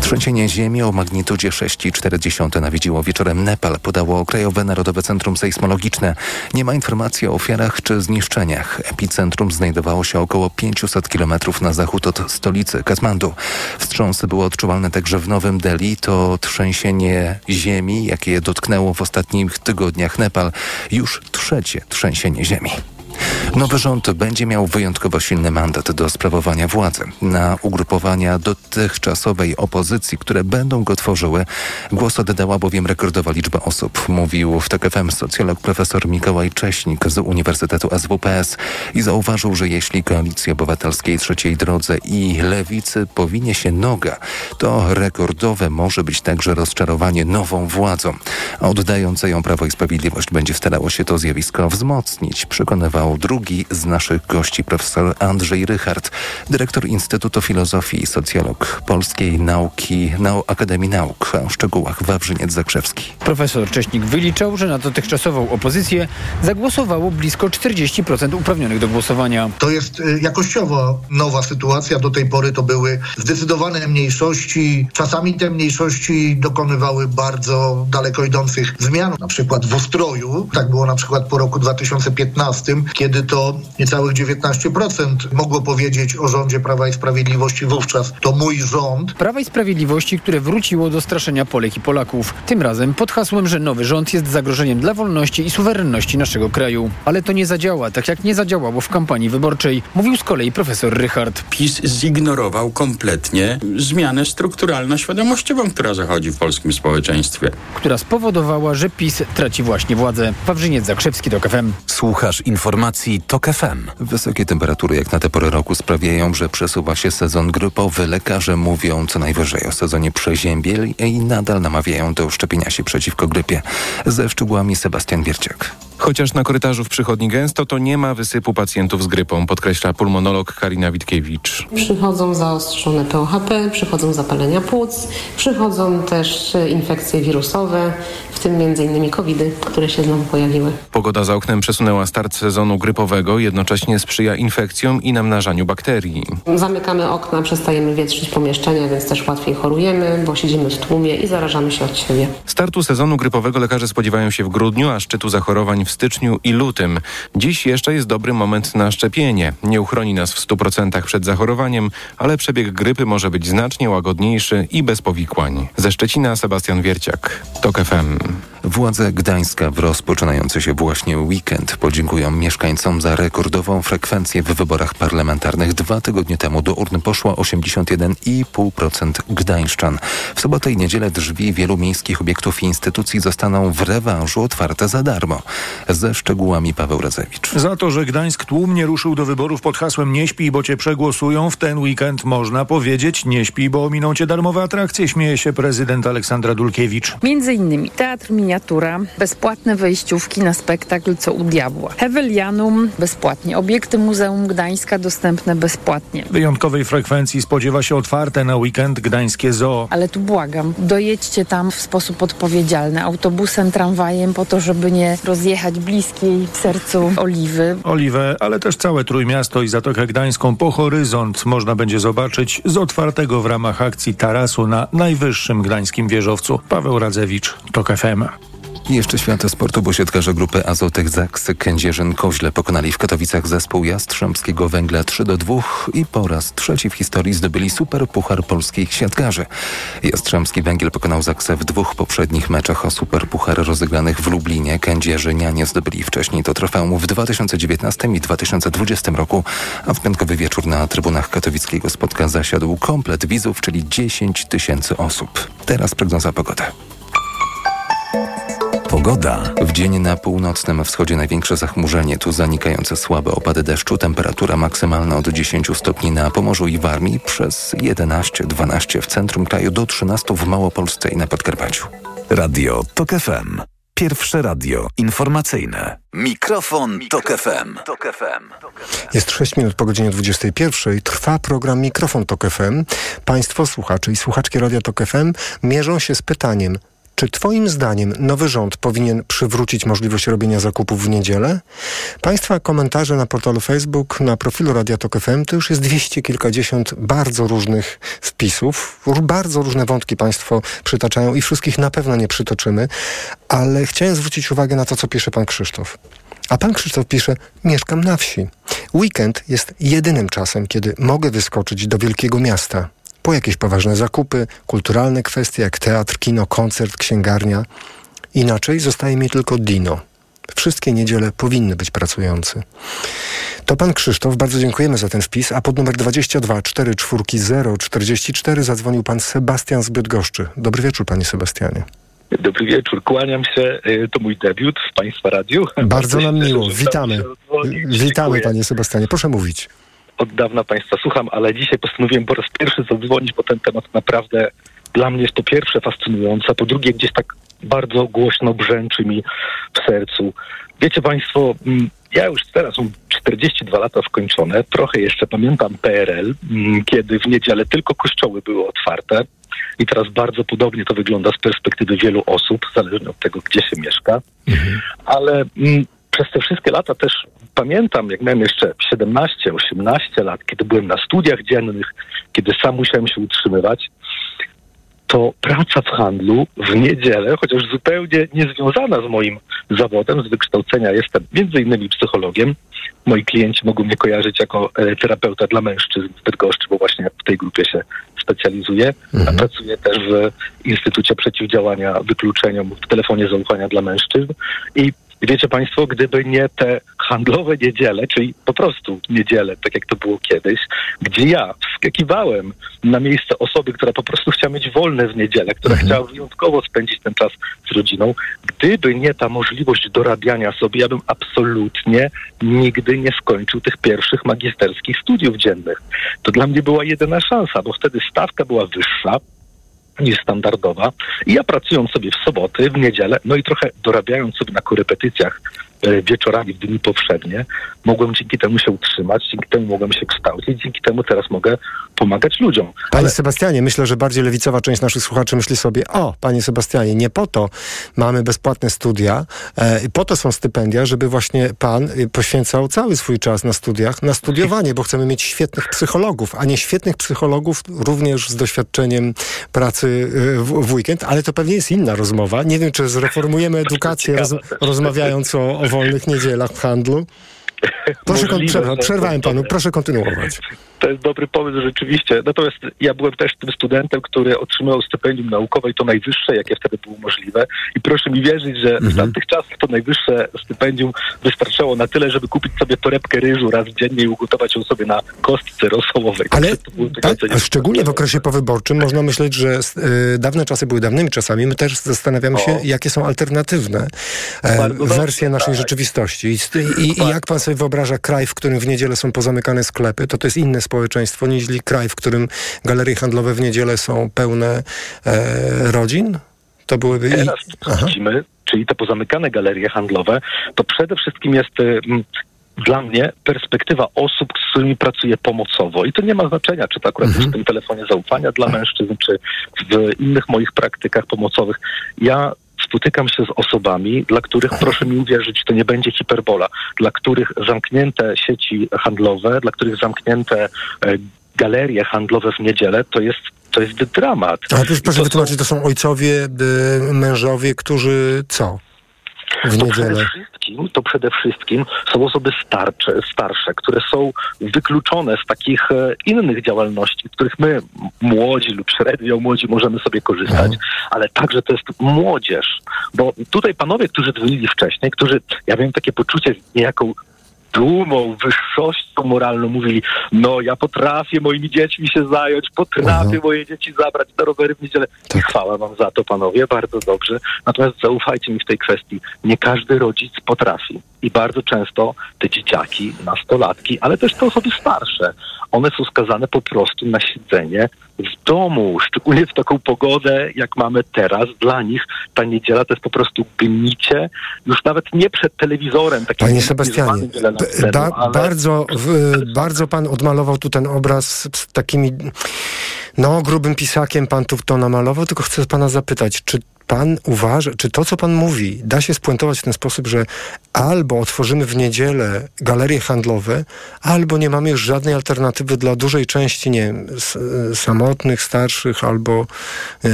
Trzęsienie ziemi o magnitudzie 6,4 nawiedziło wieczorem Nepal, podało Krajowe Narodowe Centrum Sejsmologiczne. Nie ma informacji o ofiarach czy zniszczeniach. Epicentrum znajdowało się około 500 km na zachód od stolicy Katmandu. Wstrząsy były odczuwalne także w Nowym Delhi. To trzęsienie ziemi, jakie dotknęło w ostatnich tygodniach Nepal. Już trzecie trzęsienie ziemi. Nowy rząd będzie miał wyjątkowo silny mandat do sprawowania władzy. Na ugrupowania dotychczasowej opozycji, które będą go tworzyły, głos oddała bowiem rekordowa liczba osób, mówił w TOK FM socjolog profesor Mikołaj Cześnik z Uniwersytetu SWPS i zauważył, że jeśli Koalicji Obywatelskiej Trzeciej Drodze i Lewicy powinie się noga, to rekordowe może być także rozczarowanie nową władzą. Oddające ją Prawo i Sprawiedliwość będzie starało się to zjawisko wzmocnić, przekonywał drugi z naszych gości, profesor Andrzej Rychard, dyrektor Instytutu Filozofii i Socjolog Polskiej Nauki Nau Akademii Nauk. O szczegółach Wawrzyniec Zakrzewski. Profesor Cześnik wyliczał, że na dotychczasową opozycję zagłosowało blisko 40% uprawnionych do głosowania. To jest y, jakościowo nowa sytuacja. Do tej pory to były zdecydowane mniejszości. Czasami te mniejszości dokonywały bardzo daleko idących zmian, na przykład w ustroju. Tak było na przykład po roku 2015, kiedy to niecałych 19% mogło powiedzieć o rządzie Prawa i Sprawiedliwości wówczas. To mój rząd. Prawa i Sprawiedliwości, które wróciło do straszenia Polek i Polaków. Tym razem pod hasłem, że nowy rząd jest zagrożeniem dla wolności i suwerenności naszego kraju. Ale to nie zadziała, tak jak nie zadziałało w kampanii wyborczej, mówił z kolei profesor Rychard. PiS zignorował kompletnie zmianę strukturalno-świadomościową, która zachodzi w polskim społeczeństwie. Która spowodowała, że PiS traci właśnie władzę. Pawrzyniec Zakrzewski do KFM. Słuchasz informacji TOK FM. Wysokie temperatury jak na tę porę roku sprawiają, że przesuwa się sezon grypowy. Lekarze mówią co najwyżej o sezonie przeziębiel i nadal namawiają do szczepienia się przeciwko grypie. Ze szczegółami Sebastian Bierciak. Chociaż na korytarzu w przychodni gęsto, to nie ma wysypu pacjentów z grypą, podkreśla pulmonolog Karina Witkiewicz. Przychodzą zaostrzone POHP, przychodzą zapalenia płuc, przychodzą też infekcje wirusowe, w tym m.in. covidy, które się znowu pojawiły. Pogoda za oknem przesunęła start sezonu grypowego, jednocześnie sprzyja infekcjom i namnażaniu bakterii. Zamykamy okna, przestajemy wietrzyć pomieszczenia, więc też łatwiej chorujemy, bo siedzimy w tłumie i zarażamy się od siebie. Startu sezonu grypowego lekarze spodziewają się w grudniu, a szczytu zachorowań w styczniu i lutym. Dziś jeszcze jest dobry moment na szczepienie. Nie uchroni nas w 100% przed zachorowaniem, ale przebieg grypy może być znacznie łagodniejszy i bez powikłań. Ze Szczecina Sebastian Wierciak, TOK FM. Władze Gdańska w rozpoczynający się właśnie weekend podziękują mieszkańcom za rekordową frekwencję w wyborach parlamentarnych. Dwa tygodnie temu do urn poszło 81,5% gdańszczan. W sobotę i niedzielę drzwi wielu miejskich obiektów i instytucji zostaną w rewanżu otwarte za darmo. Ze szczegółami Paweł Razewicz. Za to, że Gdańsk tłumnie ruszył do wyborów pod hasłem nie śpi, bo cię przegłosują, w ten weekend można powiedzieć nie śpi, bo ominą cię darmowe atrakcje, śmieje się prezydent Aleksandra Dulkiewicz. Między innymi teatr miniatura, bezpłatne wejściówki na spektakl Co u diabła. Hewelianum bezpłatnie, obiekty Muzeum Gdańska dostępne bezpłatnie. Wyjątkowej frekwencji spodziewa się otwarte na weekend gdańskie zoo. Ale tu błagam, dojedźcie tam w sposób odpowiedzialny, autobusem, tramwajem, po to, żeby nie rozjechać bliskiej w sercu oliwy. Oliwę, ale też całe Trójmiasto i Zatokę Gdańską po horyzont można będzie zobaczyć z otwartego w ramach akcji tarasu na najwyższym gdańskim wieżowcu. Paweł Radzewicz, TOK FM. Jeszcze święto sportu, bo siatkarze grupy Azotech Zaks Kędzierzyn-Koźle pokonali w Katowicach zespół Jastrzębskiego Węgla 3 do 2 i po raz trzeci w historii zdobyli super puchar polskich siatkarzy. Jastrzębski Węgiel pokonał Zaksę w dwóch poprzednich meczach o super puchar rozegranych w Lublinie. Kędzierzynianie zdobyli wcześniej to trofeum w 2019 i 2020 roku, a w piątkowy wieczór na trybunach katowickiego spotka zasiadł komplet widzów, czyli 10 tysięcy osób. Teraz prognoza pogody. Pogoda. W dzień na północnym wschodzie największe zachmurzenie, tu zanikające słabe opady deszczu, temperatura maksymalna od 10 stopni na Pomorzu i Warmii, przez 11-12 w centrum kraju, do 13 w Małopolsce i na Podkarpaciu. Radio TOK FM. Pierwsze radio informacyjne. Mikrofon, Tok FM. Tok FM. Jest 6 minut po godzinie 21. Trwa program Mikrofon Tok FM. Państwo słuchacze i słuchaczki Radia Tok FM mierzą się z pytaniem, Czy Twoim zdaniem nowy rząd powinien przywrócić możliwość robienia zakupów w niedzielę? Państwa komentarze na portalu Facebook, na profilu Radia Tok FM to już jest dwieście kilkadziesiąt bardzo różnych wpisów. Bardzo różne wątki Państwo przytaczają i wszystkich na pewno nie przytoczymy, ale chciałem zwrócić uwagę na to, co pisze Pan Krzysztof. A pan Krzysztof pisze: Mieszkam na wsi. Weekend jest jedynym czasem, kiedy mogę wyskoczyć do wielkiego miasta po jakieś poważne zakupy, kulturalne kwestie jak teatr, kino, koncert, księgarnia. Inaczej zostaje mi tylko Dino. Wszystkie niedziele powinny być pracujący. To pan Krzysztof, bardzo dziękujemy za ten wpis, a pod numer 22 440 44 zadzwonił pan Sebastian z Bydgoszczy. Dobry wieczór, panie Sebastianie. Dobry wieczór, kłaniam się. Y, To mój debiut w Państwa radiu. Bardzo nam miło, witamy. Witamy, Dziękuję. panie Sebastianie. Proszę mówić. Od dawna Państwa słucham, ale dzisiaj postanowiłem po raz pierwszy zadzwonić, bo ten temat naprawdę dla mnie jest po pierwsze fascynujący, a po drugie gdzieś tak bardzo głośno brzęczy mi w sercu. Wiecie Państwo, mm, ja już teraz mam 42 lata skończone, trochę jeszcze pamiętam PRL, mm, kiedy w niedzielę tylko kościoły były otwarte i teraz bardzo podobnie to wygląda z perspektywy wielu osób, zależnie od tego, gdzie się mieszka. Ale mm, przez te wszystkie lata też pamiętam, jak miałem jeszcze 17-18 lat, kiedy byłem na studiach dziennych, kiedy sam musiałem się utrzymywać, to praca w handlu w niedzielę, chociaż zupełnie niezwiązana z moim zawodem, z wykształcenia jestem między innymi psychologiem. Moi klienci mogą mnie kojarzyć jako e, terapeuta dla mężczyzn w Bydgoszczy, bo właśnie w tej grupie się specjalizuję. A pracuję też w Instytucie Przeciwdziałania Wykluczeniom w telefonie zaufania dla mężczyzn. I wiecie Państwo, gdyby nie te handlowe niedziele, czyli po prostu niedziele, tak jak to było kiedyś, gdzie ja wskakiwałem na miejsce osoby, która po prostu chciała mieć wolne w niedzielę, która chciała wyjątkowo spędzić ten czas z rodziną, gdyby nie ta możliwość dorabiania sobie, ja bym absolutnie nigdy nie skończył tych pierwszych magisterskich studiów dziennych. To dla mnie była jedyna szansa, bo wtedy stawka była wyższa, niż standardowa. I ja pracując sobie w soboty, w niedzielę, no i trochę dorabiając sobie na korepetycjach wieczorami w dni powszednie, mogłem dzięki temu się utrzymać, dzięki temu mogłem się kształcić, dzięki temu teraz mogę pomagać ludziom. Panie Sebastianie, myślę, że bardziej lewicowa część naszych słuchaczy myśli sobie, o, panie Sebastianie, nie po to mamy bezpłatne studia, e, po to są stypendia, żeby właśnie pan y, poświęcał cały swój czas na studiach, na studiowanie, bo chcemy mieć świetnych psychologów, a nie świetnych psychologów również z doświadczeniem pracy y, w, w weekend, ale to pewnie jest inna rozmowa. Nie wiem, czy zreformujemy edukację, roz, rozmawiając o, o wolnych niedzielach w handlu. Proszę, Możliwe, przerwałem panu, proszę kontynuować. To jest dobry pomysł rzeczywiście. Natomiast ja byłem też tym studentem, który otrzymał stypendium naukowe i to najwyższe, jakie wtedy było możliwe. I proszę mi wierzyć, że Mhm. w tamtych czasach to najwyższe stypendium wystarczało na tyle, żeby kupić sobie torebkę ryżu raz dziennie i ugotować ją sobie na kostce rosołowej. Ale tak, szczególnie w okresie powyborczym można myśleć, że y, dawne czasy były dawnymi czasami. My też zastanawiamy się, jakie są alternatywne e, wersje naszej rzeczywistości. I, i, I jak pan sobie wyobraża kraj, w którym w niedzielę są pozamykane sklepy, to to jest inne społeczeństwo niż kraj, w którym galerie handlowe w niedzielę są pełne e, rodzin? To byłyby... i- Teraz co widzimy, czyli te pozamykane galerie handlowe, to przede wszystkim jest mm, dla mnie perspektywa osób, z którymi pracuję pomocowo. I to nie ma znaczenia, czy to akurat Mhm. jest w tym telefonie zaufania dla mężczyzn, czy w innych moich praktykach pomocowych. Ja spotykam się z osobami, dla których, proszę mi uwierzyć, to nie będzie hiperbola, dla których zamknięte sieci handlowe, dla których zamknięte e, galerie handlowe w niedzielę, to jest, to jest dramat. Ale I proszę to wytłumaczyć, to są ojcowie, y, mężowie, którzy co? W To niedzielę. przede wszystkim, to przede wszystkim są osoby starcze, starsze, które są wykluczone z takich e, innych działalności, z których my, młodzi lub średnio młodzi, możemy sobie korzystać, ale także to jest młodzież. Bo tutaj panowie, którzy dzwonili wcześniej, którzy, ja miałem takie poczucie niejaką dumą, wyższością moralną mówili, no ja potrafię moimi dziećmi się zająć, potrafię moje dzieci zabrać na rowery w niedzielę. I chwała wam za to, panowie, bardzo dobrze. Natomiast zaufajcie mi w tej kwestii, nie każdy rodzic potrafi. I bardzo często te dzieciaki, nastolatki, ale też te osoby starsze, one są skazane po prostu na siedzenie w domu, szczególnie w taką pogodę, jak mamy teraz. Dla nich ta niedziela to jest po prostu gnicie, już nawet nie przed telewizorem. Takim Panie Sebastianie, temu, ba, ale- bardzo, w, bardzo pan odmalował tu ten obraz z takimi, no, grubym pisakiem pan tu to namalował, tylko chcę pana zapytać, czy pan uważa, czy to, co pan mówi, da się spuentować w ten sposób, że albo otworzymy w niedzielę galerie handlowe, albo nie mamy już żadnej alternatywy dla dużej części, nie wiem, samotnych, starszych albo y,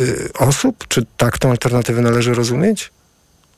y, osób? Czy tak tą alternatywę należy rozumieć?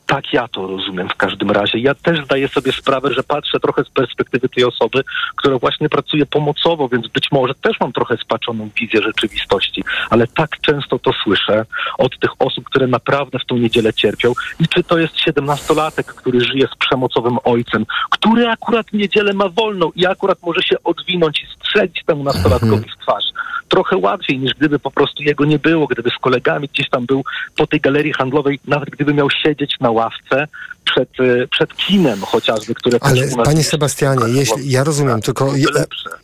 Tak ja to rozumiem w każdym razie. Ja też zdaję sobie sprawę, że patrzę trochę z perspektywy tej osoby, która właśnie pracuje pomocowo, więc być może też mam trochę spaczoną wizję rzeczywistości, ale tak często to słyszę od tych osób, które naprawdę w tą niedzielę cierpią. I czy to jest siedemnastolatek, który żyje z przemocowym ojcem, który akurat niedzielę ma wolną i akurat może się odwinąć i strzelić temu nastolatkowi w twarz trochę łatwiej niż gdyby po prostu jego nie było, gdyby z kolegami gdzieś tam był po tej galerii handlowej, nawet gdyby miał siedzieć na ławce przed, e, przed kinem chociażby, które Ale panie Sebastianie, jeśli, ja rozumiem, tylko ja,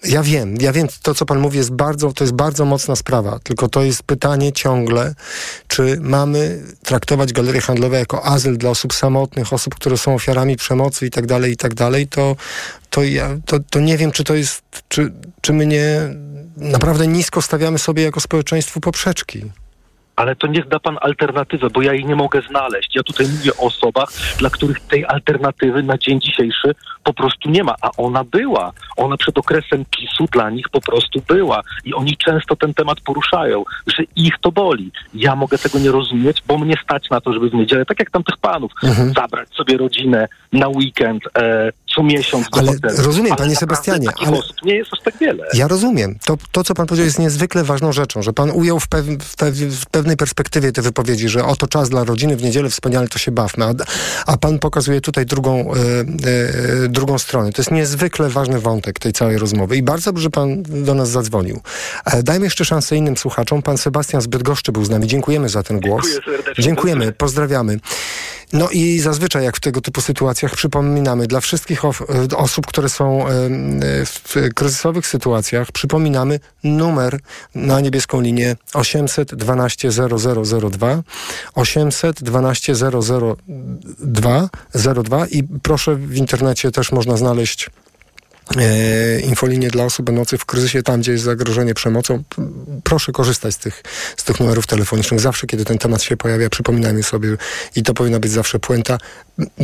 ja, wiem, ja wiem, to co pan mówi jest bardzo, to jest bardzo mocna sprawa, tylko to jest pytanie ciągle, czy mamy traktować galerie handlowe jako azyl dla osób samotnych, osób, które są ofiarami przemocy i tak dalej, i tak dalej, to, to ja, to, to nie wiem, czy to jest, czy, czy my nie naprawdę nisko stawiamy sobie jako społeczeństwo poprzeczki ale to niech da pan alternatywę, bo ja jej nie mogę znaleźć. Ja tutaj mówię o osobach, dla których tej alternatywy na dzień dzisiejszy po prostu nie ma, a ona była. Ona przed okresem PiSu dla nich po prostu była. I oni często ten temat poruszają, że ich to boli. Ja mogę tego nie rozumieć, bo mnie stać na to, żeby w niedzielę, tak jak tamtych panów, mhm. zabrać sobie rodzinę na weekend, e, co miesiąc ale Rozumiem, ale panie Sebastianie. Ale osób nie jest aż tak wiele. Ja rozumiem. To, to, co pan powiedział, jest niezwykle ważną rzeczą, że pan ujął w, pew, w, pew, w pewnej perspektywie te wypowiedzi, że oto czas dla rodziny w niedzielę, wspaniale, to się bawmy. A, a pan pokazuje tutaj drugą, e, e, drugą stronę. To jest niezwykle ważny wątek tej całej rozmowy i bardzo dobrze, że pan do nas zadzwonił. E, dajmy jeszcze szansę innym słuchaczom. Pan Sebastian z Bydgoszczy był z nami. Dziękujemy za ten głos. Dziękuję serdecznie. Dziękujemy, pozdrawiamy. No i zazwyczaj jak w tego typu sytuacjach przypominamy dla wszystkich e, osób, które są e, w kryzysowych sytuacjach, przypominamy numer na niebieską linię 812 0002 812 002 02 i proszę w internecie też można znaleźć e, infolinię dla osób będących w kryzysie, tam gdzie jest zagrożenie przemocą. Proszę korzystać z tych, z tych numerów telefonicznych. Zawsze, kiedy ten temat się pojawia, przypominajmy sobie i to powinna być zawsze puenta.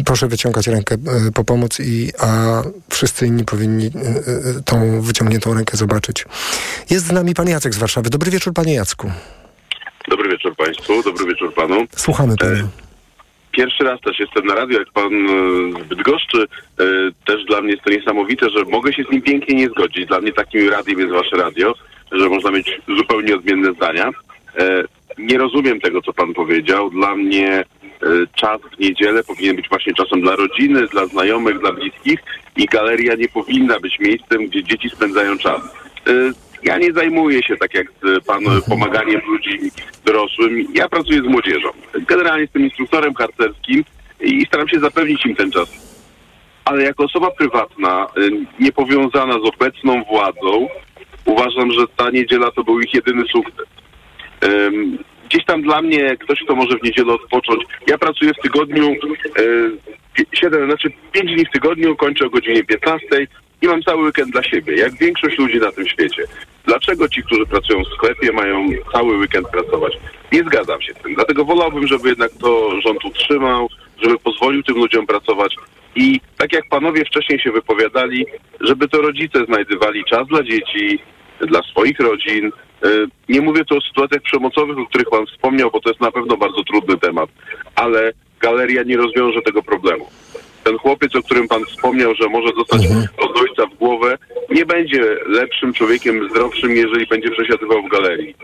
Proszę wyciągać rękę e, po pomoc, i, a wszyscy inni powinni e, tą wyciągniętą rękę zobaczyć. Jest z nami pan Jacek z Warszawy. Dobry wieczór, panie Jacku. Dobry wieczór państwu, dobry wieczór panu. Słuchamy pana. Pierwszy raz też jestem na radio, jak pan e, z Bydgoszczy. E, też dla mnie jest to niesamowite, że mogę się z nim pięknie nie zgodzić. Dla mnie takim radiem jest wasze radio, że można mieć zupełnie odmienne zdania. E, nie rozumiem tego, co pan powiedział. Dla mnie czas w niedzielę powinien być właśnie czasem dla rodziny, dla znajomych, dla bliskich i galeria nie powinna być miejscem, gdzie dzieci spędzają czas. Ja nie zajmuję się, tak jak pan, pomaganiem ludzi dorosłym. Ja pracuję z młodzieżą. Generalnie jestem instruktorem harcerskim i staram się zapewnić im ten czas. Ale jako osoba prywatna, y, niepowiązana z obecną władzą, uważam, że ta niedziela to był ich jedyny sukces. Gdzieś tam dla mnie ktoś, kto może w niedzielę odpocząć. Ja pracuję w tygodniu, 7, y, znaczy 5 dni w tygodniu, kończę o godzinie 15, i mam cały weekend dla siebie, jak większość ludzi na tym świecie. Dlaczego ci, którzy pracują w sklepie, mają cały weekend pracować? Nie zgadzam się z tym. Dlatego wolałbym, żeby jednak to rząd utrzymał, żeby pozwolił tym ludziom pracować. I tak jak panowie wcześniej się wypowiadali, żeby to rodzice znajdywali czas dla dzieci, dla swoich rodzin. E, nie mówię tu o sytuacjach przemocowych, o których pan wspomniał, bo to jest na pewno bardzo trudny temat, ale galeria nie rozwiąże tego problemu ten chłopiec, o którym pan wspomniał, że może dostać mhm. od ojca w głowę, nie będzie lepszym człowiekiem, zdrowszym, jeżeli będzie przesiadywał w galerii.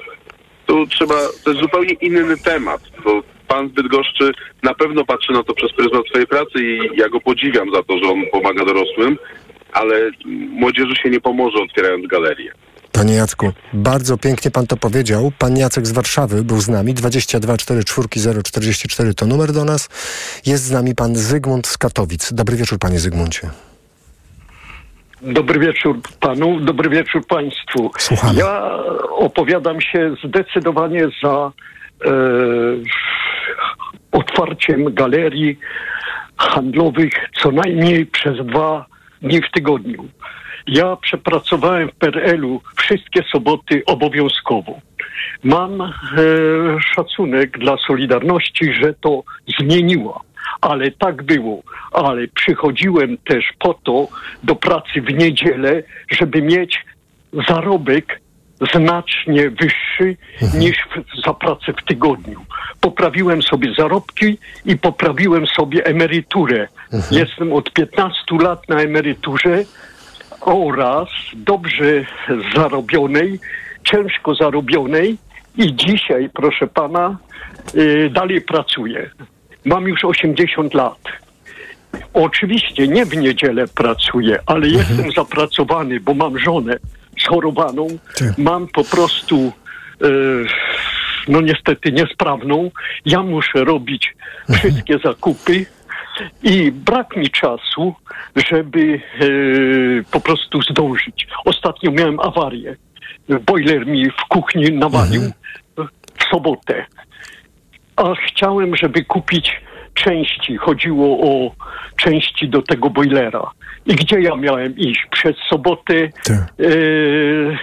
Tu trzeba, to jest zupełnie inny temat, bo pan z Bydgoszczy na pewno patrzy na to przez pryzmat swojej pracy i ja go podziwiam za to, że on pomaga dorosłym, ale młodzieży się nie pomoże otwierając galerię. Panie Jacku, bardzo pięknie pan to powiedział. Pan Jacek z Warszawy był z nami. 22 44 044 to numer do nas. Jest z nami pan Zygmunt z Katowic. Dobry wieczór, panie Zygmuncie. Dobry wieczór panu, dobry wieczór państwu. Słuchamy. Ja opowiadam się zdecydowanie za e, otwarciem galerii handlowych co najmniej przez dwa dni w tygodniu. Ja przepracowałem w PRL-u wszystkie soboty obowiązkowo. Mam e, szacunek dla Solidarności, że to zmieniła. Ale tak było. Ale przychodziłem też po to do pracy w niedzielę, żeby mieć zarobek znacznie wyższy niż w, za pracę w tygodniu. Poprawiłem sobie zarobki i poprawiłem sobie emeryturę. Jestem od 15 lat na emeryturze oraz dobrze zarobionej, ciężko zarobionej i dzisiaj, proszę pana, y, dalej pracuję. Mam już 80 lat. Oczywiście nie w niedzielę pracuję, ale jestem zapracowany, bo mam żonę schorowaną, mam po prostu e, no niestety niesprawną. Ja muszę robić wszystkie zakupy i brak mi czasu, żeby e, po prostu zdążyć. Ostatnio miałem awarię. Boiler mi w kuchni nawalił w sobotę. A chciałem, żeby kupić części. Chodziło o części do tego boilera. I gdzie ja miałem iść? Przez sobotę, e,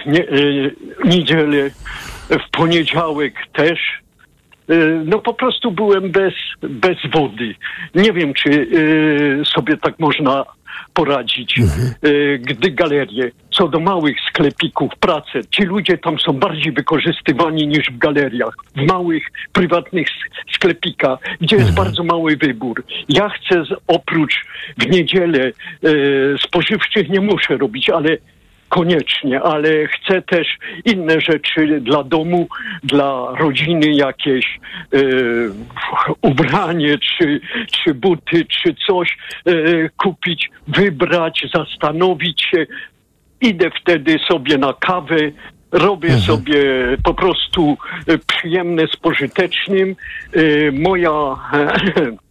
nie, e, niedzielę, w poniedziałek też. E, no po prostu byłem bez, bez wody. Nie wiem, czy e, sobie tak można poradzić, e, gdy galerie, co do małych sklepików, pracę, ci ludzie tam są bardziej wykorzystywani niż w galeriach, w małych, prywatnych sklepikach, gdzie jest bardzo mały wybór. Ja chcę z, oprócz w niedzielę e, spożywczych nie muszę robić, ale koniecznie, ale chcę też inne rzeczy dla domu, dla rodziny jakieś e, ubranie, czy, czy buty, czy coś e, kupić, wybrać, zastanowić się. Idę wtedy sobie na kawę, robię sobie po prostu e, przyjemne z pożytecznym. Moja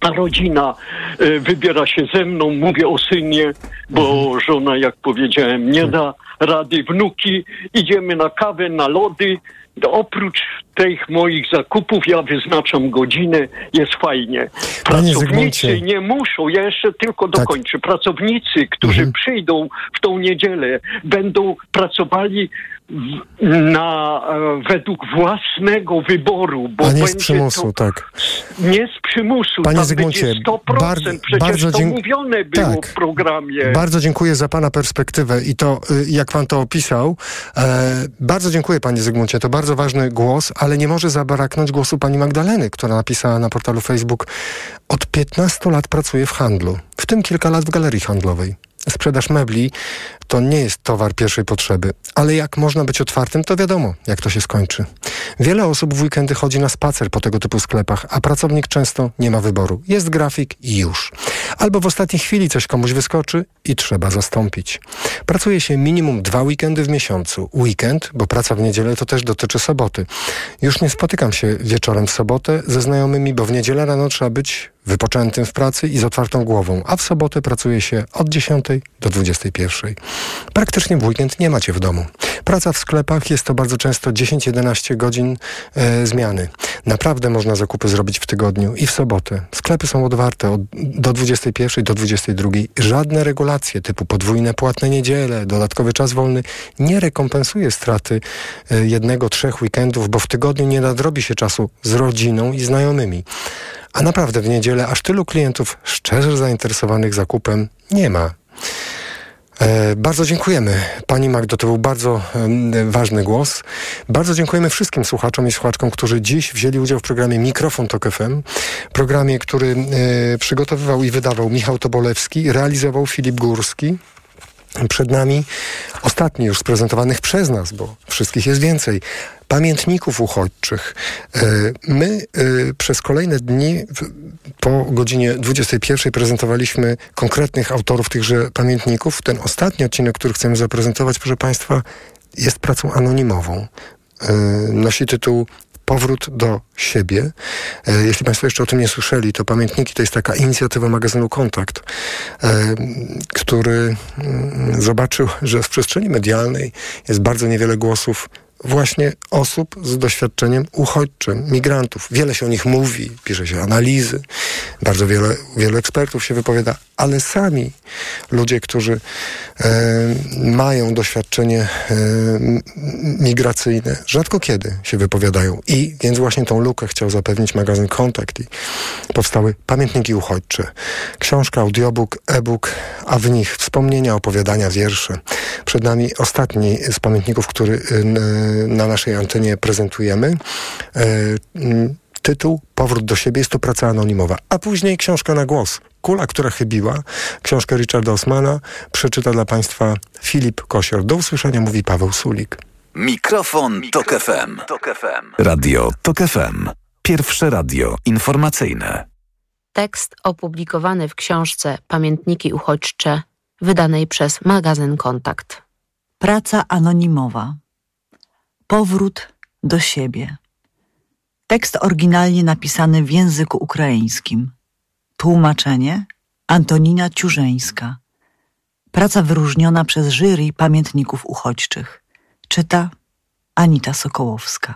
a rodzina e, wybiera się ze mną, mówię o synie, bo żona, jak powiedziałem, nie da rady. Wnuki, idziemy na kawę, na lody. Oprócz tych moich zakupów ja wyznaczam godzinę, jest fajnie. Pracownicy nie muszą, ja jeszcze tylko dokończę. Pracownicy, którzy przyjdą w tą niedzielę, będą pracowali w- na, e, według własnego wyboru, bo A nie z przymusu, to, tak. nie z przymusu. Panie tam Zygmuncie, będzie 100%. bar- Przecież bardzo to mówione było Tak. w programie. Bardzo dziękuję za Pana perspektywę i to, y, jak Pan to opisał. E, bardzo dziękuję Panie Zygmuncie, to bardzo ważny głos, ale nie może zabraknąć głosu Pani Magdaleny, która napisała na portalu Facebook od 15 lat pracuję w handlu, w tym kilka lat w galerii handlowej. Sprzedaż mebli to nie jest towar pierwszej potrzeby, ale jak można być otwartym, to wiadomo, jak to się skończy. Wiele osób w weekendy chodzi na spacer po tego typu sklepach, a pracownik często nie ma wyboru. Jest grafik i już. Albo w ostatniej chwili coś komuś wyskoczy i trzeba zastąpić. Pracuje się minimum dwa weekendy w miesiącu. Weekend, bo praca w niedzielę to też dotyczy soboty. Już nie spotykam się wieczorem w sobotę ze znajomymi, bo w niedzielę rano trzeba być wypoczętym w pracy i z otwartą głową, a w sobotę pracuje się od 10 do 21. Praktycznie w weekend nie macie w domu. Praca w sklepach jest to bardzo często 10-11 godzin e, zmiany. Naprawdę można zakupy zrobić w tygodniu i w sobotę. Sklepy są otwarte od, do 21 do 22. Żadne regulacje typu podwójne płatne niedziele, dodatkowy czas wolny nie rekompensuje straty e, jednego, trzech weekendów, bo w tygodniu nie nadrobi się czasu z rodziną i znajomymi. A naprawdę w niedzielę aż tylu klientów szczerze zainteresowanych zakupem nie ma. E, bardzo dziękujemy Pani Magdo, to był bardzo em, ważny głos. Bardzo dziękujemy wszystkim słuchaczom i słuchaczkom, którzy dziś wzięli udział w programie Mikrofon Tok FM. Programie, który e, przygotowywał i wydawał Michał Tobolewski, realizował Filip Górski. Przed nami ostatni już z prezentowanych przez nas, bo wszystkich jest więcej, pamiętników uchodźczych. E, My e, przez kolejne dni po godzinie 21 prezentowaliśmy konkretnych autorów tychże pamiętników. Ten ostatni odcinek, który chcemy zaprezentować, proszę Państwa, jest pracą anonimową. E, Nosi tytuł Powrót do siebie. E, Jeśli Państwo jeszcze o tym nie słyszeli, to Pamiętniki to jest taka inicjatywa magazynu Kontakt, e, który mm, zobaczył, że w przestrzeni medialnej jest bardzo niewiele głosów właśnie osób z doświadczeniem uchodźczym, migrantów. Wiele się o nich mówi, pisze się analizy, bardzo wiele, wielu ekspertów się wypowiada, ale sami ludzie, którzy e, mają doświadczenie e, migracyjne, rzadko kiedy się wypowiadają. I więc właśnie tą lukę chciał zapewnić magazyn Kontakt i powstały pamiętniki uchodźcze. Książka, audiobook, e-book, a w nich wspomnienia, opowiadania, wiersze. Przed nami ostatni z pamiętników, który y, na naszej antenie prezentujemy. E, tytuł Powrót do siebie jest to praca anonimowa, a później książka na głos. Kula, która chybiła. Książkę Richarda Osmana przeczyta dla Państwa Filip Kosior. Do usłyszenia mówi Paweł Sulik. Mikrofon, Tok FM. Radio Tok FM. Pierwsze radio informacyjne. Tekst opublikowany w książce Pamiętniki uchodźcze wydanej przez magazyn Kontakt. Praca anonimowa. Powrót do siebie. Tekst oryginalnie napisany w języku ukraińskim. Tłumaczenie Antonina Ciużeńska. Praca wyróżniona przez jury pamiętników uchodźczych. Czyta Anita Sokołowska.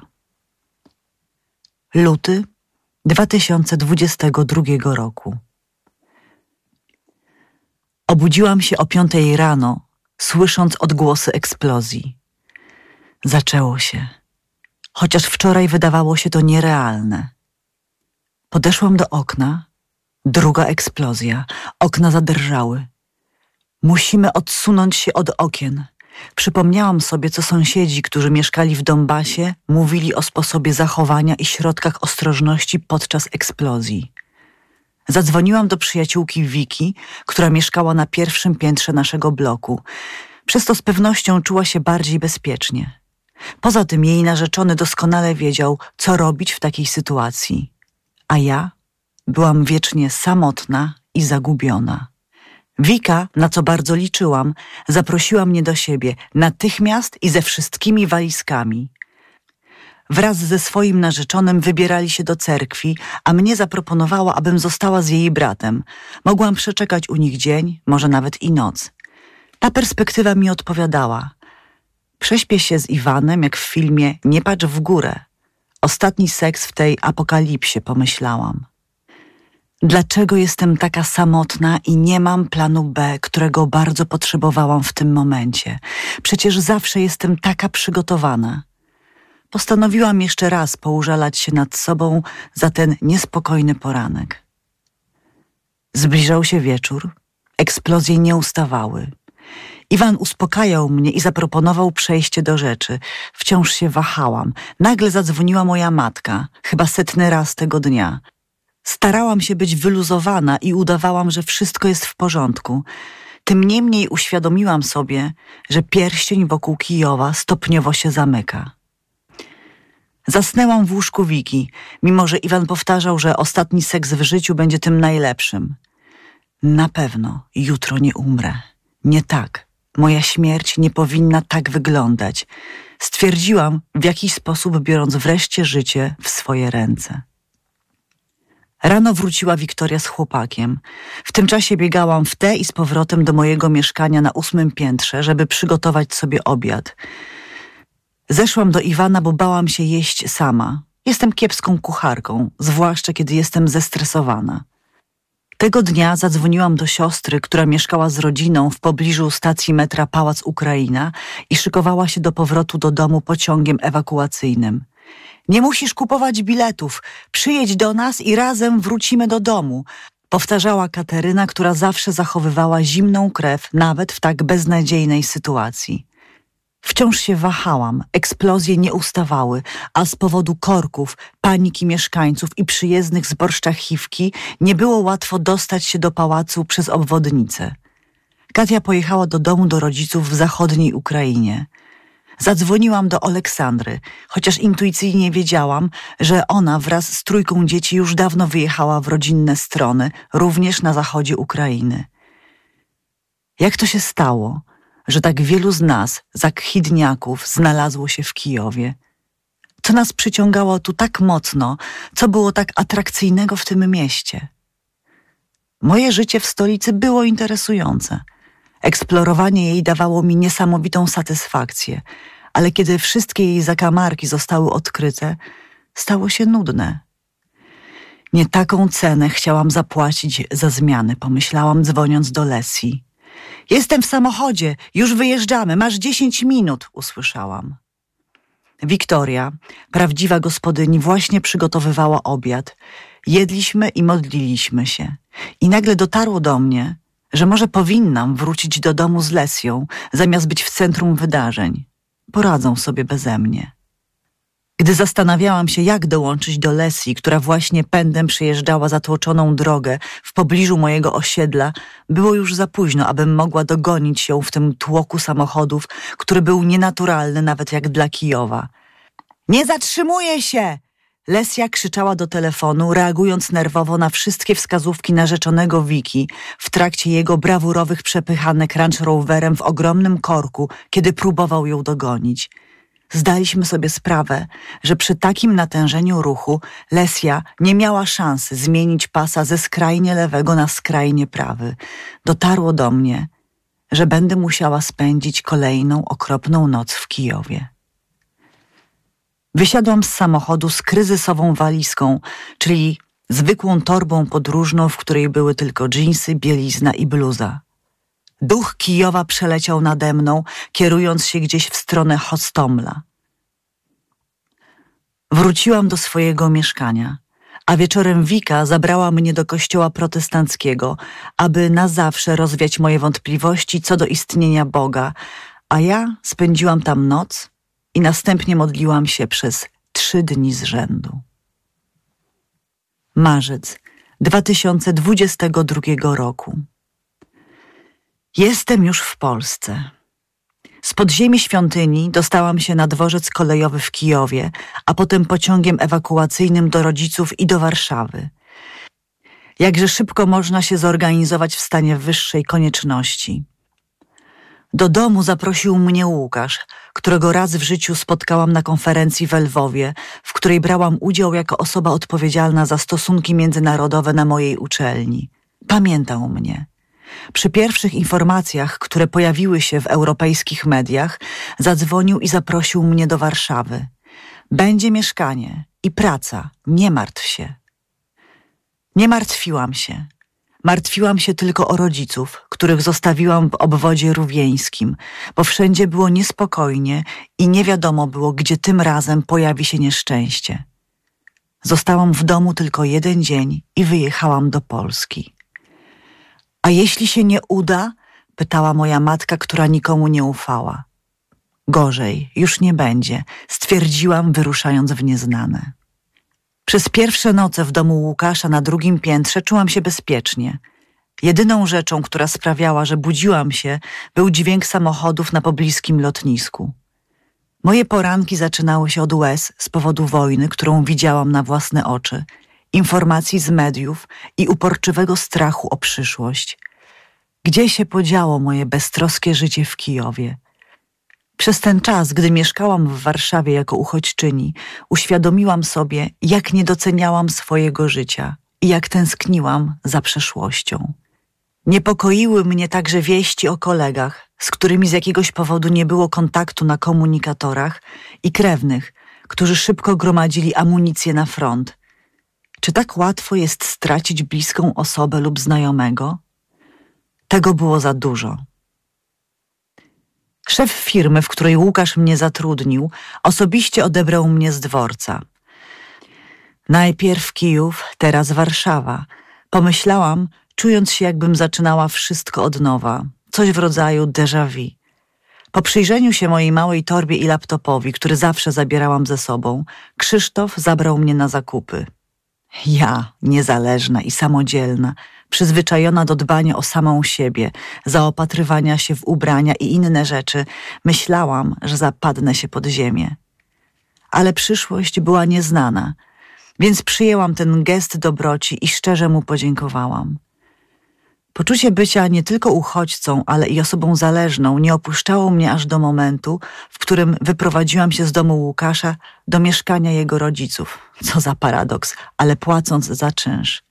Luty 2022 roku. Obudziłam się o piątej rano, słysząc odgłosy eksplozji. Zaczęło się, chociaż wczoraj wydawało się to nierealne. Podeszłam do okna, druga eksplozja, okna zadrżały. Musimy odsunąć się od okien. Przypomniałam sobie, co sąsiedzi, którzy mieszkali w Donbasie, mówili o sposobie zachowania i środkach ostrożności podczas eksplozji. Zadzwoniłam do przyjaciółki Wiki, która mieszkała na pierwszym piętrze naszego bloku. Przez to z pewnością czuła się bardziej bezpiecznie. Poza tym jej narzeczony doskonale wiedział, co robić w takiej sytuacji. A ja byłam wiecznie samotna i zagubiona. Wika, na co bardzo liczyłam, zaprosiła mnie do siebie natychmiast i ze wszystkimi walizkami. Wraz ze swoim narzeczonym wybierali się do cerkwi, a mnie zaproponowała, abym została z jej bratem. Mogłam przeczekać u nich dzień, może nawet i noc. Ta perspektywa mi odpowiadała. Prześpię się z Iwanem, jak w filmie Nie patrz w górę. Ostatni seks w tej apokalipsie, pomyślałam. Dlaczego jestem taka samotna i nie mam planu B, którego bardzo potrzebowałam w tym momencie? Przecież zawsze jestem taka przygotowana. Postanowiłam jeszcze raz poużalać się nad sobą za ten niespokojny poranek. Zbliżał się wieczór, eksplozje nie ustawały. Iwan uspokajał mnie i zaproponował przejście do rzeczy. Wciąż się wahałam. Nagle zadzwoniła moja matka, chyba setny raz tego dnia. Starałam się być wyluzowana i udawałam, że wszystko jest w porządku. Tym niemniej uświadomiłam sobie, że pierścień wokół Kijowa stopniowo się zamyka. Zasnęłam w łóżku Wiki, mimo że Iwan powtarzał, że ostatni seks w życiu będzie tym najlepszym. Na pewno jutro nie umrę. Nie tak. Moja śmierć nie powinna tak wyglądać. Stwierdziłam w jakiś sposób, biorąc wreszcie życie w swoje ręce. Rano wróciła Wiktoria z chłopakiem. W tym czasie biegałam w te i z powrotem do mojego mieszkania na ósmym piętrze, żeby przygotować sobie obiad. Zeszłam do Iwana, bo bałam się jeść sama. Jestem kiepską kucharką, zwłaszcza kiedy jestem zestresowana. Tego dnia zadzwoniłam do siostry, która mieszkała z rodziną w pobliżu stacji metra Pałac Ukraina i szykowała się do powrotu do domu pociągiem ewakuacyjnym. Nie musisz kupować biletów, przyjedź do nas i razem wrócimy do domu, powtarzała Kateryna, która zawsze zachowywała zimną krew nawet w tak beznadziejnej sytuacji. Wciąż się wahałam, eksplozje nie ustawały, a z powodu korków, paniki mieszkańców i przyjezdnych zborszczach chiwki nie było łatwo dostać się do pałacu przez obwodnicę. Katia pojechała do domu do rodziców w zachodniej Ukrainie. Zadzwoniłam do Aleksandry, chociaż intuicyjnie wiedziałam, że ona wraz z trójką dzieci już dawno wyjechała w rodzinne strony, również na zachodzie Ukrainy. Jak to się stało, że tak wielu z nas, zakhidniaków, znalazło się w Kijowie? Co nas przyciągało tu tak mocno, co było tak atrakcyjnego w tym mieście? Moje życie w stolicy było interesujące. Eksplorowanie jej dawało mi niesamowitą satysfakcję, ale kiedy wszystkie jej zakamarki zostały odkryte, stało się nudne. Nie taką cenę chciałam zapłacić za zmiany, pomyślałam, dzwoniąc do Lesji. Jestem w samochodzie, już wyjeżdżamy, masz dziesięć minut, usłyszałam. Wiktoria, prawdziwa gospodyni, właśnie przygotowywała obiad. Jedliśmy i modliliśmy się. I nagle dotarło do mnie, że może powinnam wrócić do domu z Lesją, zamiast być w centrum wydarzeń. Poradzą sobie beze mnie. Gdy zastanawiałam się, jak dołączyć do Lesji, która właśnie pędem przejeżdżała zatłoczoną drogę w pobliżu mojego osiedla, było już za późno, abym mogła dogonić ją w tym tłoku samochodów, który był nienaturalny nawet jak dla Kijowa. Nie zatrzymuję się! Lesja krzyczała do telefonu, reagując nerwowo na wszystkie wskazówki narzeczonego Wiki w trakcie jego brawurowych przepychanek Range Roverem w ogromnym korku, kiedy próbował ją dogonić. Zdaliśmy sobie sprawę, że przy takim natężeniu ruchu Lesja nie miała szansy zmienić pasa ze skrajnie lewego na skrajnie prawy. Dotarło do mnie, że będę musiała spędzić kolejną okropną noc w Kijowie. Wysiadłam z samochodu z kryzysową walizką, czyli zwykłą torbą podróżną, w której były tylko dżinsy, bielizna i bluza. Duch Kijowa przeleciał nade mną, kierując się gdzieś w stronę Hostomla. Wróciłam do swojego mieszkania, a wieczorem Wika zabrała mnie do kościoła protestanckiego, aby na zawsze rozwiać moje wątpliwości co do istnienia Boga, a ja spędziłam tam noc i następnie modliłam się przez trzy dni z rzędu. Marzec 2022 roku. Jestem już w Polsce. Z podziemi świątyni dostałam się na dworzec kolejowy w Kijowie, a potem pociągiem ewakuacyjnym do rodziców i do Warszawy. Jakże szybko można się zorganizować w stanie wyższej konieczności. Do domu zaprosił mnie Łukasz, którego raz w życiu spotkałam na konferencji w Lwowie, w której brałam udział jako osoba odpowiedzialna za stosunki międzynarodowe na mojej uczelni. Pamiętał mnie. Przy pierwszych informacjach, które pojawiły się w europejskich mediach, zadzwonił i zaprosił mnie do Warszawy. Będzie mieszkanie i praca, nie martw się. Nie martwiłam się. Martwiłam się tylko o rodziców, których zostawiłam w obwodzie rówieńskim, bo wszędzie było niespokojnie i nie wiadomo było, gdzie tym razem pojawi się nieszczęście. Zostałam w domu tylko jeden dzień i wyjechałam do Polski. A jeśli się nie uda? pytała moja matka, która nikomu nie ufała. Gorzej, już nie będzie, stwierdziłam, wyruszając w nieznane. Przez pierwsze noce w domu Łukasza na drugim piętrze czułam się bezpiecznie. Jedyną rzeczą, która sprawiała, że budziłam się, był dźwięk samochodów na pobliskim lotnisku. Moje poranki zaczynały się od łez z powodu wojny, którą widziałam na własne oczy, informacji z mediów i uporczywego strachu o przyszłość. Gdzie się podziało moje beztroskie życie w Kijowie? Przez ten czas, gdy mieszkałam w Warszawie jako uchodźczyni, uświadomiłam sobie, jak nie doceniałam swojego życia i jak tęskniłam za przeszłością. Niepokoiły mnie także wieści o kolegach, z którymi z jakiegoś powodu nie było kontaktu na komunikatorach i krewnych, którzy szybko gromadzili amunicję na front. Czy tak łatwo jest stracić bliską osobę lub znajomego? Tego było za dużo. Szef firmy, w której Łukasz mnie zatrudnił, osobiście odebrał mnie z dworca. Najpierw Kijów, teraz Warszawa. Pomyślałam, czując się, jakbym zaczynała wszystko od nowa, coś w rodzaju déjà vu. Po przyjrzeniu się mojej małej torbie i laptopowi, który zawsze zabierałam ze sobą, Krzysztof zabrał mnie na zakupy. Ja, niezależna i samodzielna, przyzwyczajona do dbania o samą siebie, zaopatrywania się w ubrania i inne rzeczy, myślałam, że zapadnę się pod ziemię. Ale przyszłość była nieznana, więc przyjęłam ten gest dobroci i szczerze mu podziękowałam. Poczucie bycia nie tylko uchodźcą, ale i osobą zależną nie opuszczało mnie aż do momentu, w którym wyprowadziłam się z domu Łukasza do mieszkania jego rodziców. Co za paradoks, ale płacąc za czynsz.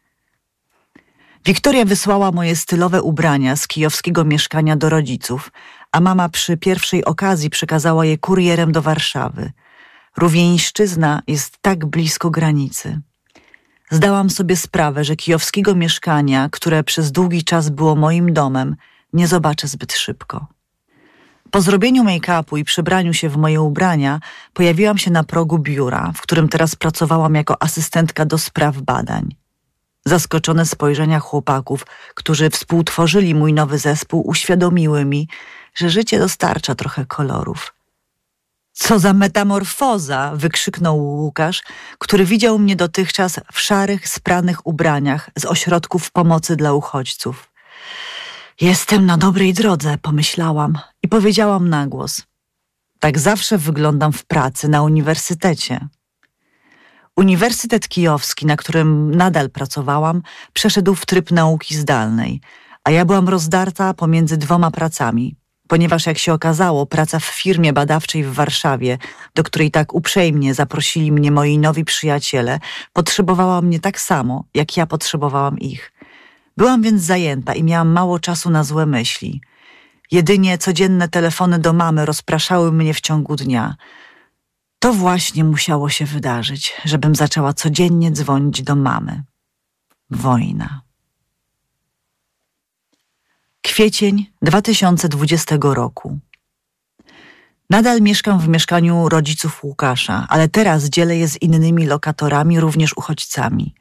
Wiktoria wysłała moje stylowe ubrania z kijowskiego mieszkania do rodziców, a mama przy pierwszej okazji przekazała je kurierem do Warszawy. Rówieńszczyzna jest tak blisko granicy. Zdałam sobie sprawę, że kijowskiego mieszkania, które przez długi czas było moim domem, nie zobaczę zbyt szybko. Po zrobieniu make-upu i przebraniu się w moje ubrania, pojawiłam się na progu biura, w którym teraz pracowałam jako asystentka do spraw badań. Zaskoczone spojrzenia chłopaków, którzy współtworzyli mój nowy zespół, uświadomiły mi, że życie dostarcza trochę kolorów. Co za metamorfoza! wykrzyknął Łukasz, który widział mnie dotychczas w szarych, spranych ubraniach z ośrodków pomocy dla uchodźców. Jestem na dobrej drodze, pomyślałam i powiedziałam na głos. Tak zawsze wyglądam w pracy na uniwersytecie. Uniwersytet Kijowski, na którym nadal pracowałam, przeszedł w tryb nauki zdalnej, a ja byłam rozdarta pomiędzy dwoma pracami, ponieważ jak się okazało, praca w firmie badawczej w Warszawie, do której tak uprzejmie zaprosili mnie moi nowi przyjaciele, potrzebowała mnie tak samo, jak ja potrzebowałam ich. Byłam więc zajęta i miałam mało czasu na złe myśli. Jedynie codzienne telefony do mamy rozpraszały mnie w ciągu dnia. To właśnie musiało się wydarzyć, żebym zaczęła codziennie dzwonić do mamy. Wojna. Kwiecień 2020 roku. Nadal mieszkam w mieszkaniu rodziców Łukasza, ale teraz dzielę je z innymi lokatorami, również uchodźcami.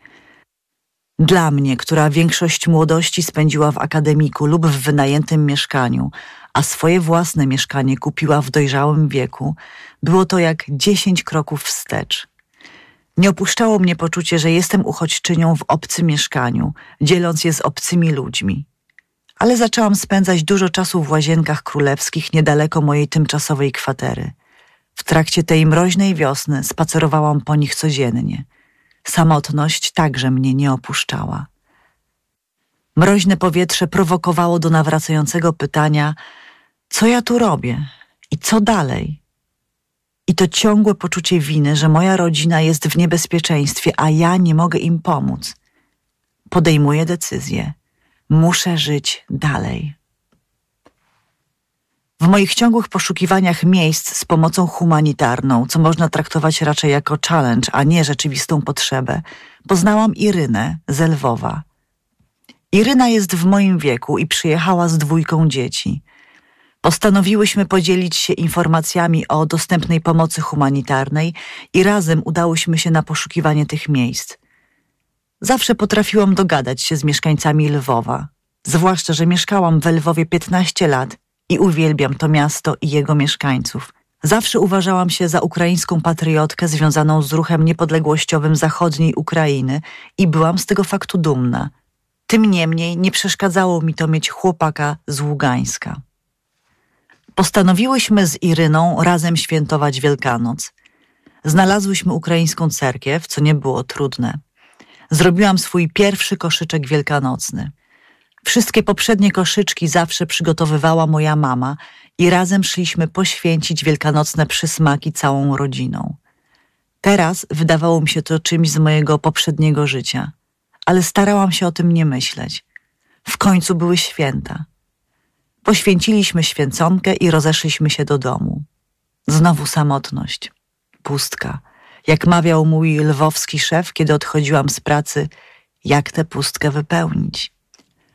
Dla mnie, która większość młodości spędziła w akademiku lub w wynajętym mieszkaniu, a swoje własne mieszkanie kupiła w dojrzałym wieku, było to jak dziesięć kroków wstecz. Nie opuszczało mnie poczucie, że jestem uchodźczynią w obcym mieszkaniu, dzieląc je z obcymi ludźmi. Ale zaczęłam spędzać dużo czasu w łazienkach królewskich niedaleko mojej tymczasowej kwatery. W trakcie tej mroźnej wiosny spacerowałam po nich codziennie. Samotność także mnie nie opuszczała. Mroźne powietrze prowokowało do nawracającego pytania: co ja tu robię i co dalej? I to ciągłe poczucie winy, że moja rodzina jest w niebezpieczeństwie, a ja nie mogę im pomóc. Podejmuję decyzję. Muszę żyć dalej. W moich ciągłych poszukiwaniach miejsc z pomocą humanitarną, co można traktować raczej jako challenge, a nie rzeczywistą potrzebę, poznałam Irynę z Lwowa. Iryna jest w moim wieku i przyjechała z dwójką dzieci. Postanowiłyśmy podzielić się informacjami o dostępnej pomocy humanitarnej i razem udałyśmy się na poszukiwanie tych miejsc. Zawsze potrafiłam dogadać się z mieszkańcami Lwowa, zwłaszcza, że mieszkałam w Lwowie 15 lat i uwielbiam to miasto i jego mieszkańców. Zawsze uważałam się za ukraińską patriotkę związaną z ruchem niepodległościowym zachodniej Ukrainy i byłam z tego faktu dumna. Tym niemniej nie przeszkadzało mi to mieć chłopaka z Ługańska. Postanowiłyśmy z Iryną razem świętować Wielkanoc. Znalazłyśmy ukraińską cerkiew, co nie było trudne. Zrobiłam swój pierwszy koszyczek wielkanocny. Wszystkie poprzednie koszyczki zawsze przygotowywała moja mama i razem szliśmy poświęcić wielkanocne przysmaki całą rodziną. Teraz wydawało mi się to czymś z mojego poprzedniego życia, ale starałam się o tym nie myśleć. W końcu były święta. Poświęciliśmy święconkę i rozeszliśmy się do domu. Znowu samotność, pustka. Jak mawiał mój lwowski szef, kiedy odchodziłam z pracy, jak tę pustkę wypełnić.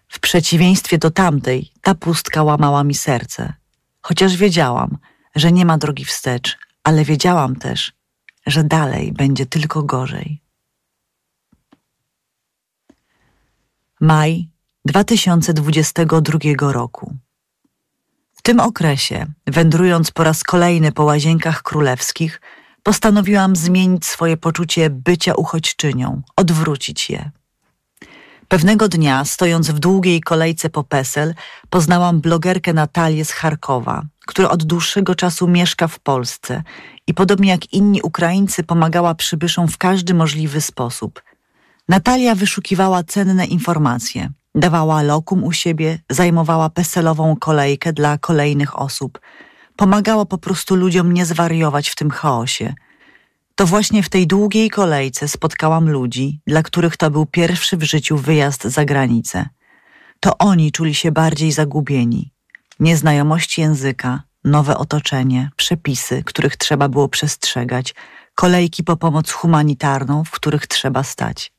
W przeciwieństwie do tamtej, ta pustka łamała mi serce. Chociaż wiedziałam, że nie ma drogi wstecz, ale wiedziałam też, że dalej będzie tylko gorzej. Maj 2022 roku. W tym okresie, wędrując po raz kolejny po łazienkach królewskich, postanowiłam zmienić swoje poczucie bycia uchodźczynią, odwrócić je. Pewnego dnia, stojąc w długiej kolejce po PESEL, poznałam blogerkę Natalię z Charkowa, która od dłuższego czasu mieszka w Polsce i podobnie jak inni Ukraińcy pomagała przybyszom w każdy możliwy sposób. Natalia wyszukiwała cenne informacje, dawała lokum u siebie, zajmowała peselową kolejkę dla kolejnych osób. Pomagała po prostu ludziom nie zwariować w tym chaosie – to właśnie w tej długiej kolejce spotkałam ludzi, dla których to był pierwszy w życiu wyjazd za granicę. To oni czuli się bardziej zagubieni. nieznajomość języka, nowe otoczenie, przepisy, których trzeba było przestrzegać, kolejki po pomoc humanitarną, w których trzeba stać.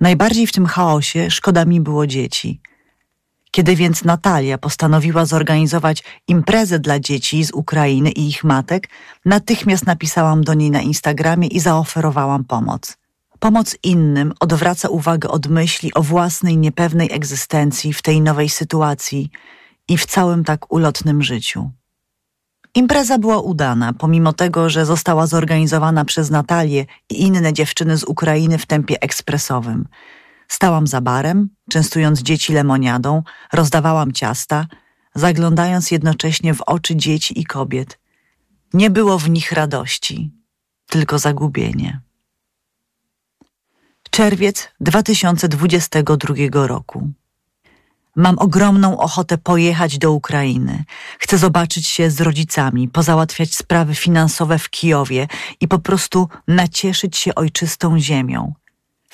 Najbardziej w tym chaosie szkoda mi było dzieci. Kiedy więc Natalia postanowiła zorganizować imprezę dla dzieci z Ukrainy i ich matek, natychmiast napisałam do niej na Instagramie i zaoferowałam pomoc. Pomoc innym odwraca uwagę od myśli o własnej niepewnej egzystencji w tej nowej sytuacji i w całym tak ulotnym życiu. Impreza była udana, pomimo tego, że została zorganizowana przez Natalię i inne dziewczyny z Ukrainy w tempie ekspresowym. Stałam za barem, częstując dzieci lemoniadą, rozdawałam ciasta, zaglądając jednocześnie w oczy dzieci i kobiet. Nie było w nich radości, tylko zagubienie. Czerwiec 2022 roku. Mam ogromną ochotę pojechać do Ukrainy. Chcę zobaczyć się z rodzicami, pozałatwiać sprawy finansowe w Kijowie i po prostu nacieszyć się ojczystą ziemią.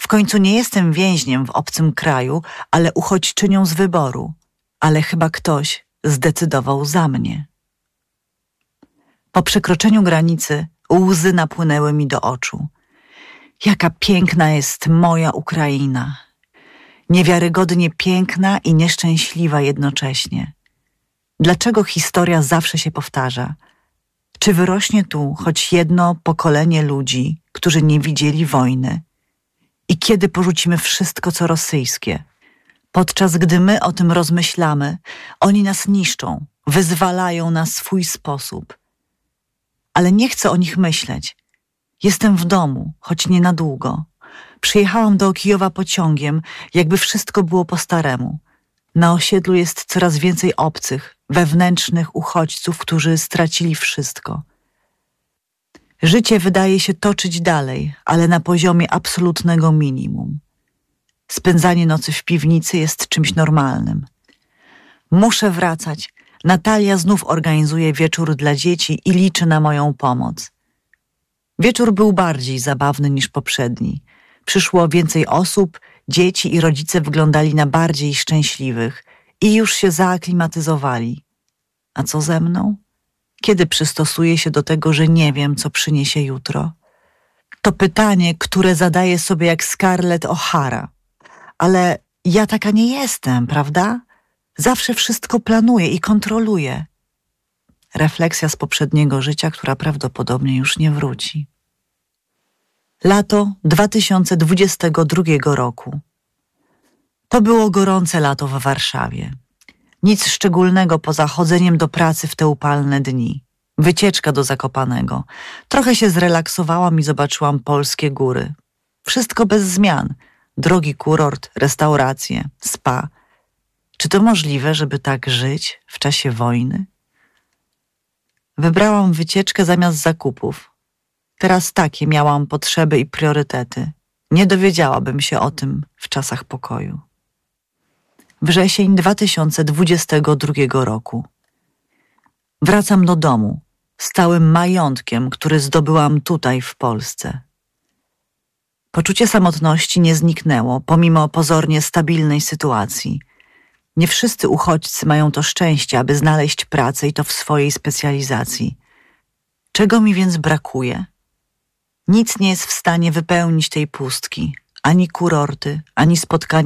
W końcu nie jestem więźniem w obcym kraju, ale uchodźczynią z wyboru. Ale chyba ktoś zdecydował za mnie. Po przekroczeniu granicy łzy napłynęły mi do oczu. Jaka piękna jest moja Ukraina niewiarygodnie piękna i nieszczęśliwa jednocześnie. Dlaczego historia zawsze się powtarza? Czy wyrośnie tu choć jedno pokolenie ludzi, którzy nie widzieli wojny? I kiedy porzucimy wszystko, co rosyjskie? Podczas gdy my o tym rozmyślamy, oni nas niszczą, wyzwalają na swój sposób. Ale nie chcę o nich myśleć. Jestem w domu, choć nie na długo. Przyjechałam do Kijowa pociągiem, jakby wszystko było po staremu. Na osiedlu jest coraz więcej obcych, wewnętrznych uchodźców, którzy stracili wszystko. Życie wydaje się toczyć dalej, ale na poziomie absolutnego minimum. Spędzanie nocy w piwnicy jest czymś normalnym. Muszę wracać. Natalia znów organizuje wieczór dla dzieci i liczy na moją pomoc. Wieczór był bardziej zabawny niż poprzedni. Przyszło więcej osób, dzieci i rodzice wyglądali na bardziej szczęśliwych i już się zaaklimatyzowali. A co ze mną? Kiedy przystosuję się do tego, że nie wiem, co przyniesie jutro? To pytanie, które zadaję sobie jak Scarlett O'Hara. Ale ja taka nie jestem, prawda? Zawsze wszystko planuję i kontroluję. Refleksja z poprzedniego życia, która prawdopodobnie już nie wróci. Lato 2022 roku. To było gorące lato w Warszawie. Nic szczególnego poza chodzeniem do pracy w te upalne dni. Wycieczka do Zakopanego. Trochę się zrelaksowałam i zobaczyłam polskie góry. Wszystko bez zmian. Drogi kurort, restauracje, spa. Czy to możliwe, żeby tak żyć w czasie wojny? Wybrałam wycieczkę zamiast zakupów. Teraz takie miałam potrzeby i priorytety. Nie dowiedziałabym się o tym w czasach pokoju. Wrzesień 2022 roku. Wracam do domu z całym majątkiem, który zdobyłam tutaj w Polsce. Poczucie samotności nie zniknęło, pomimo pozornie stabilnej sytuacji. Nie wszyscy uchodźcy mają to szczęście, aby znaleźć pracę i to w swojej specjalizacji. Czego mi więc brakuje? Nic nie jest w stanie wypełnić tej pustki, ani kurorty, ani spotkania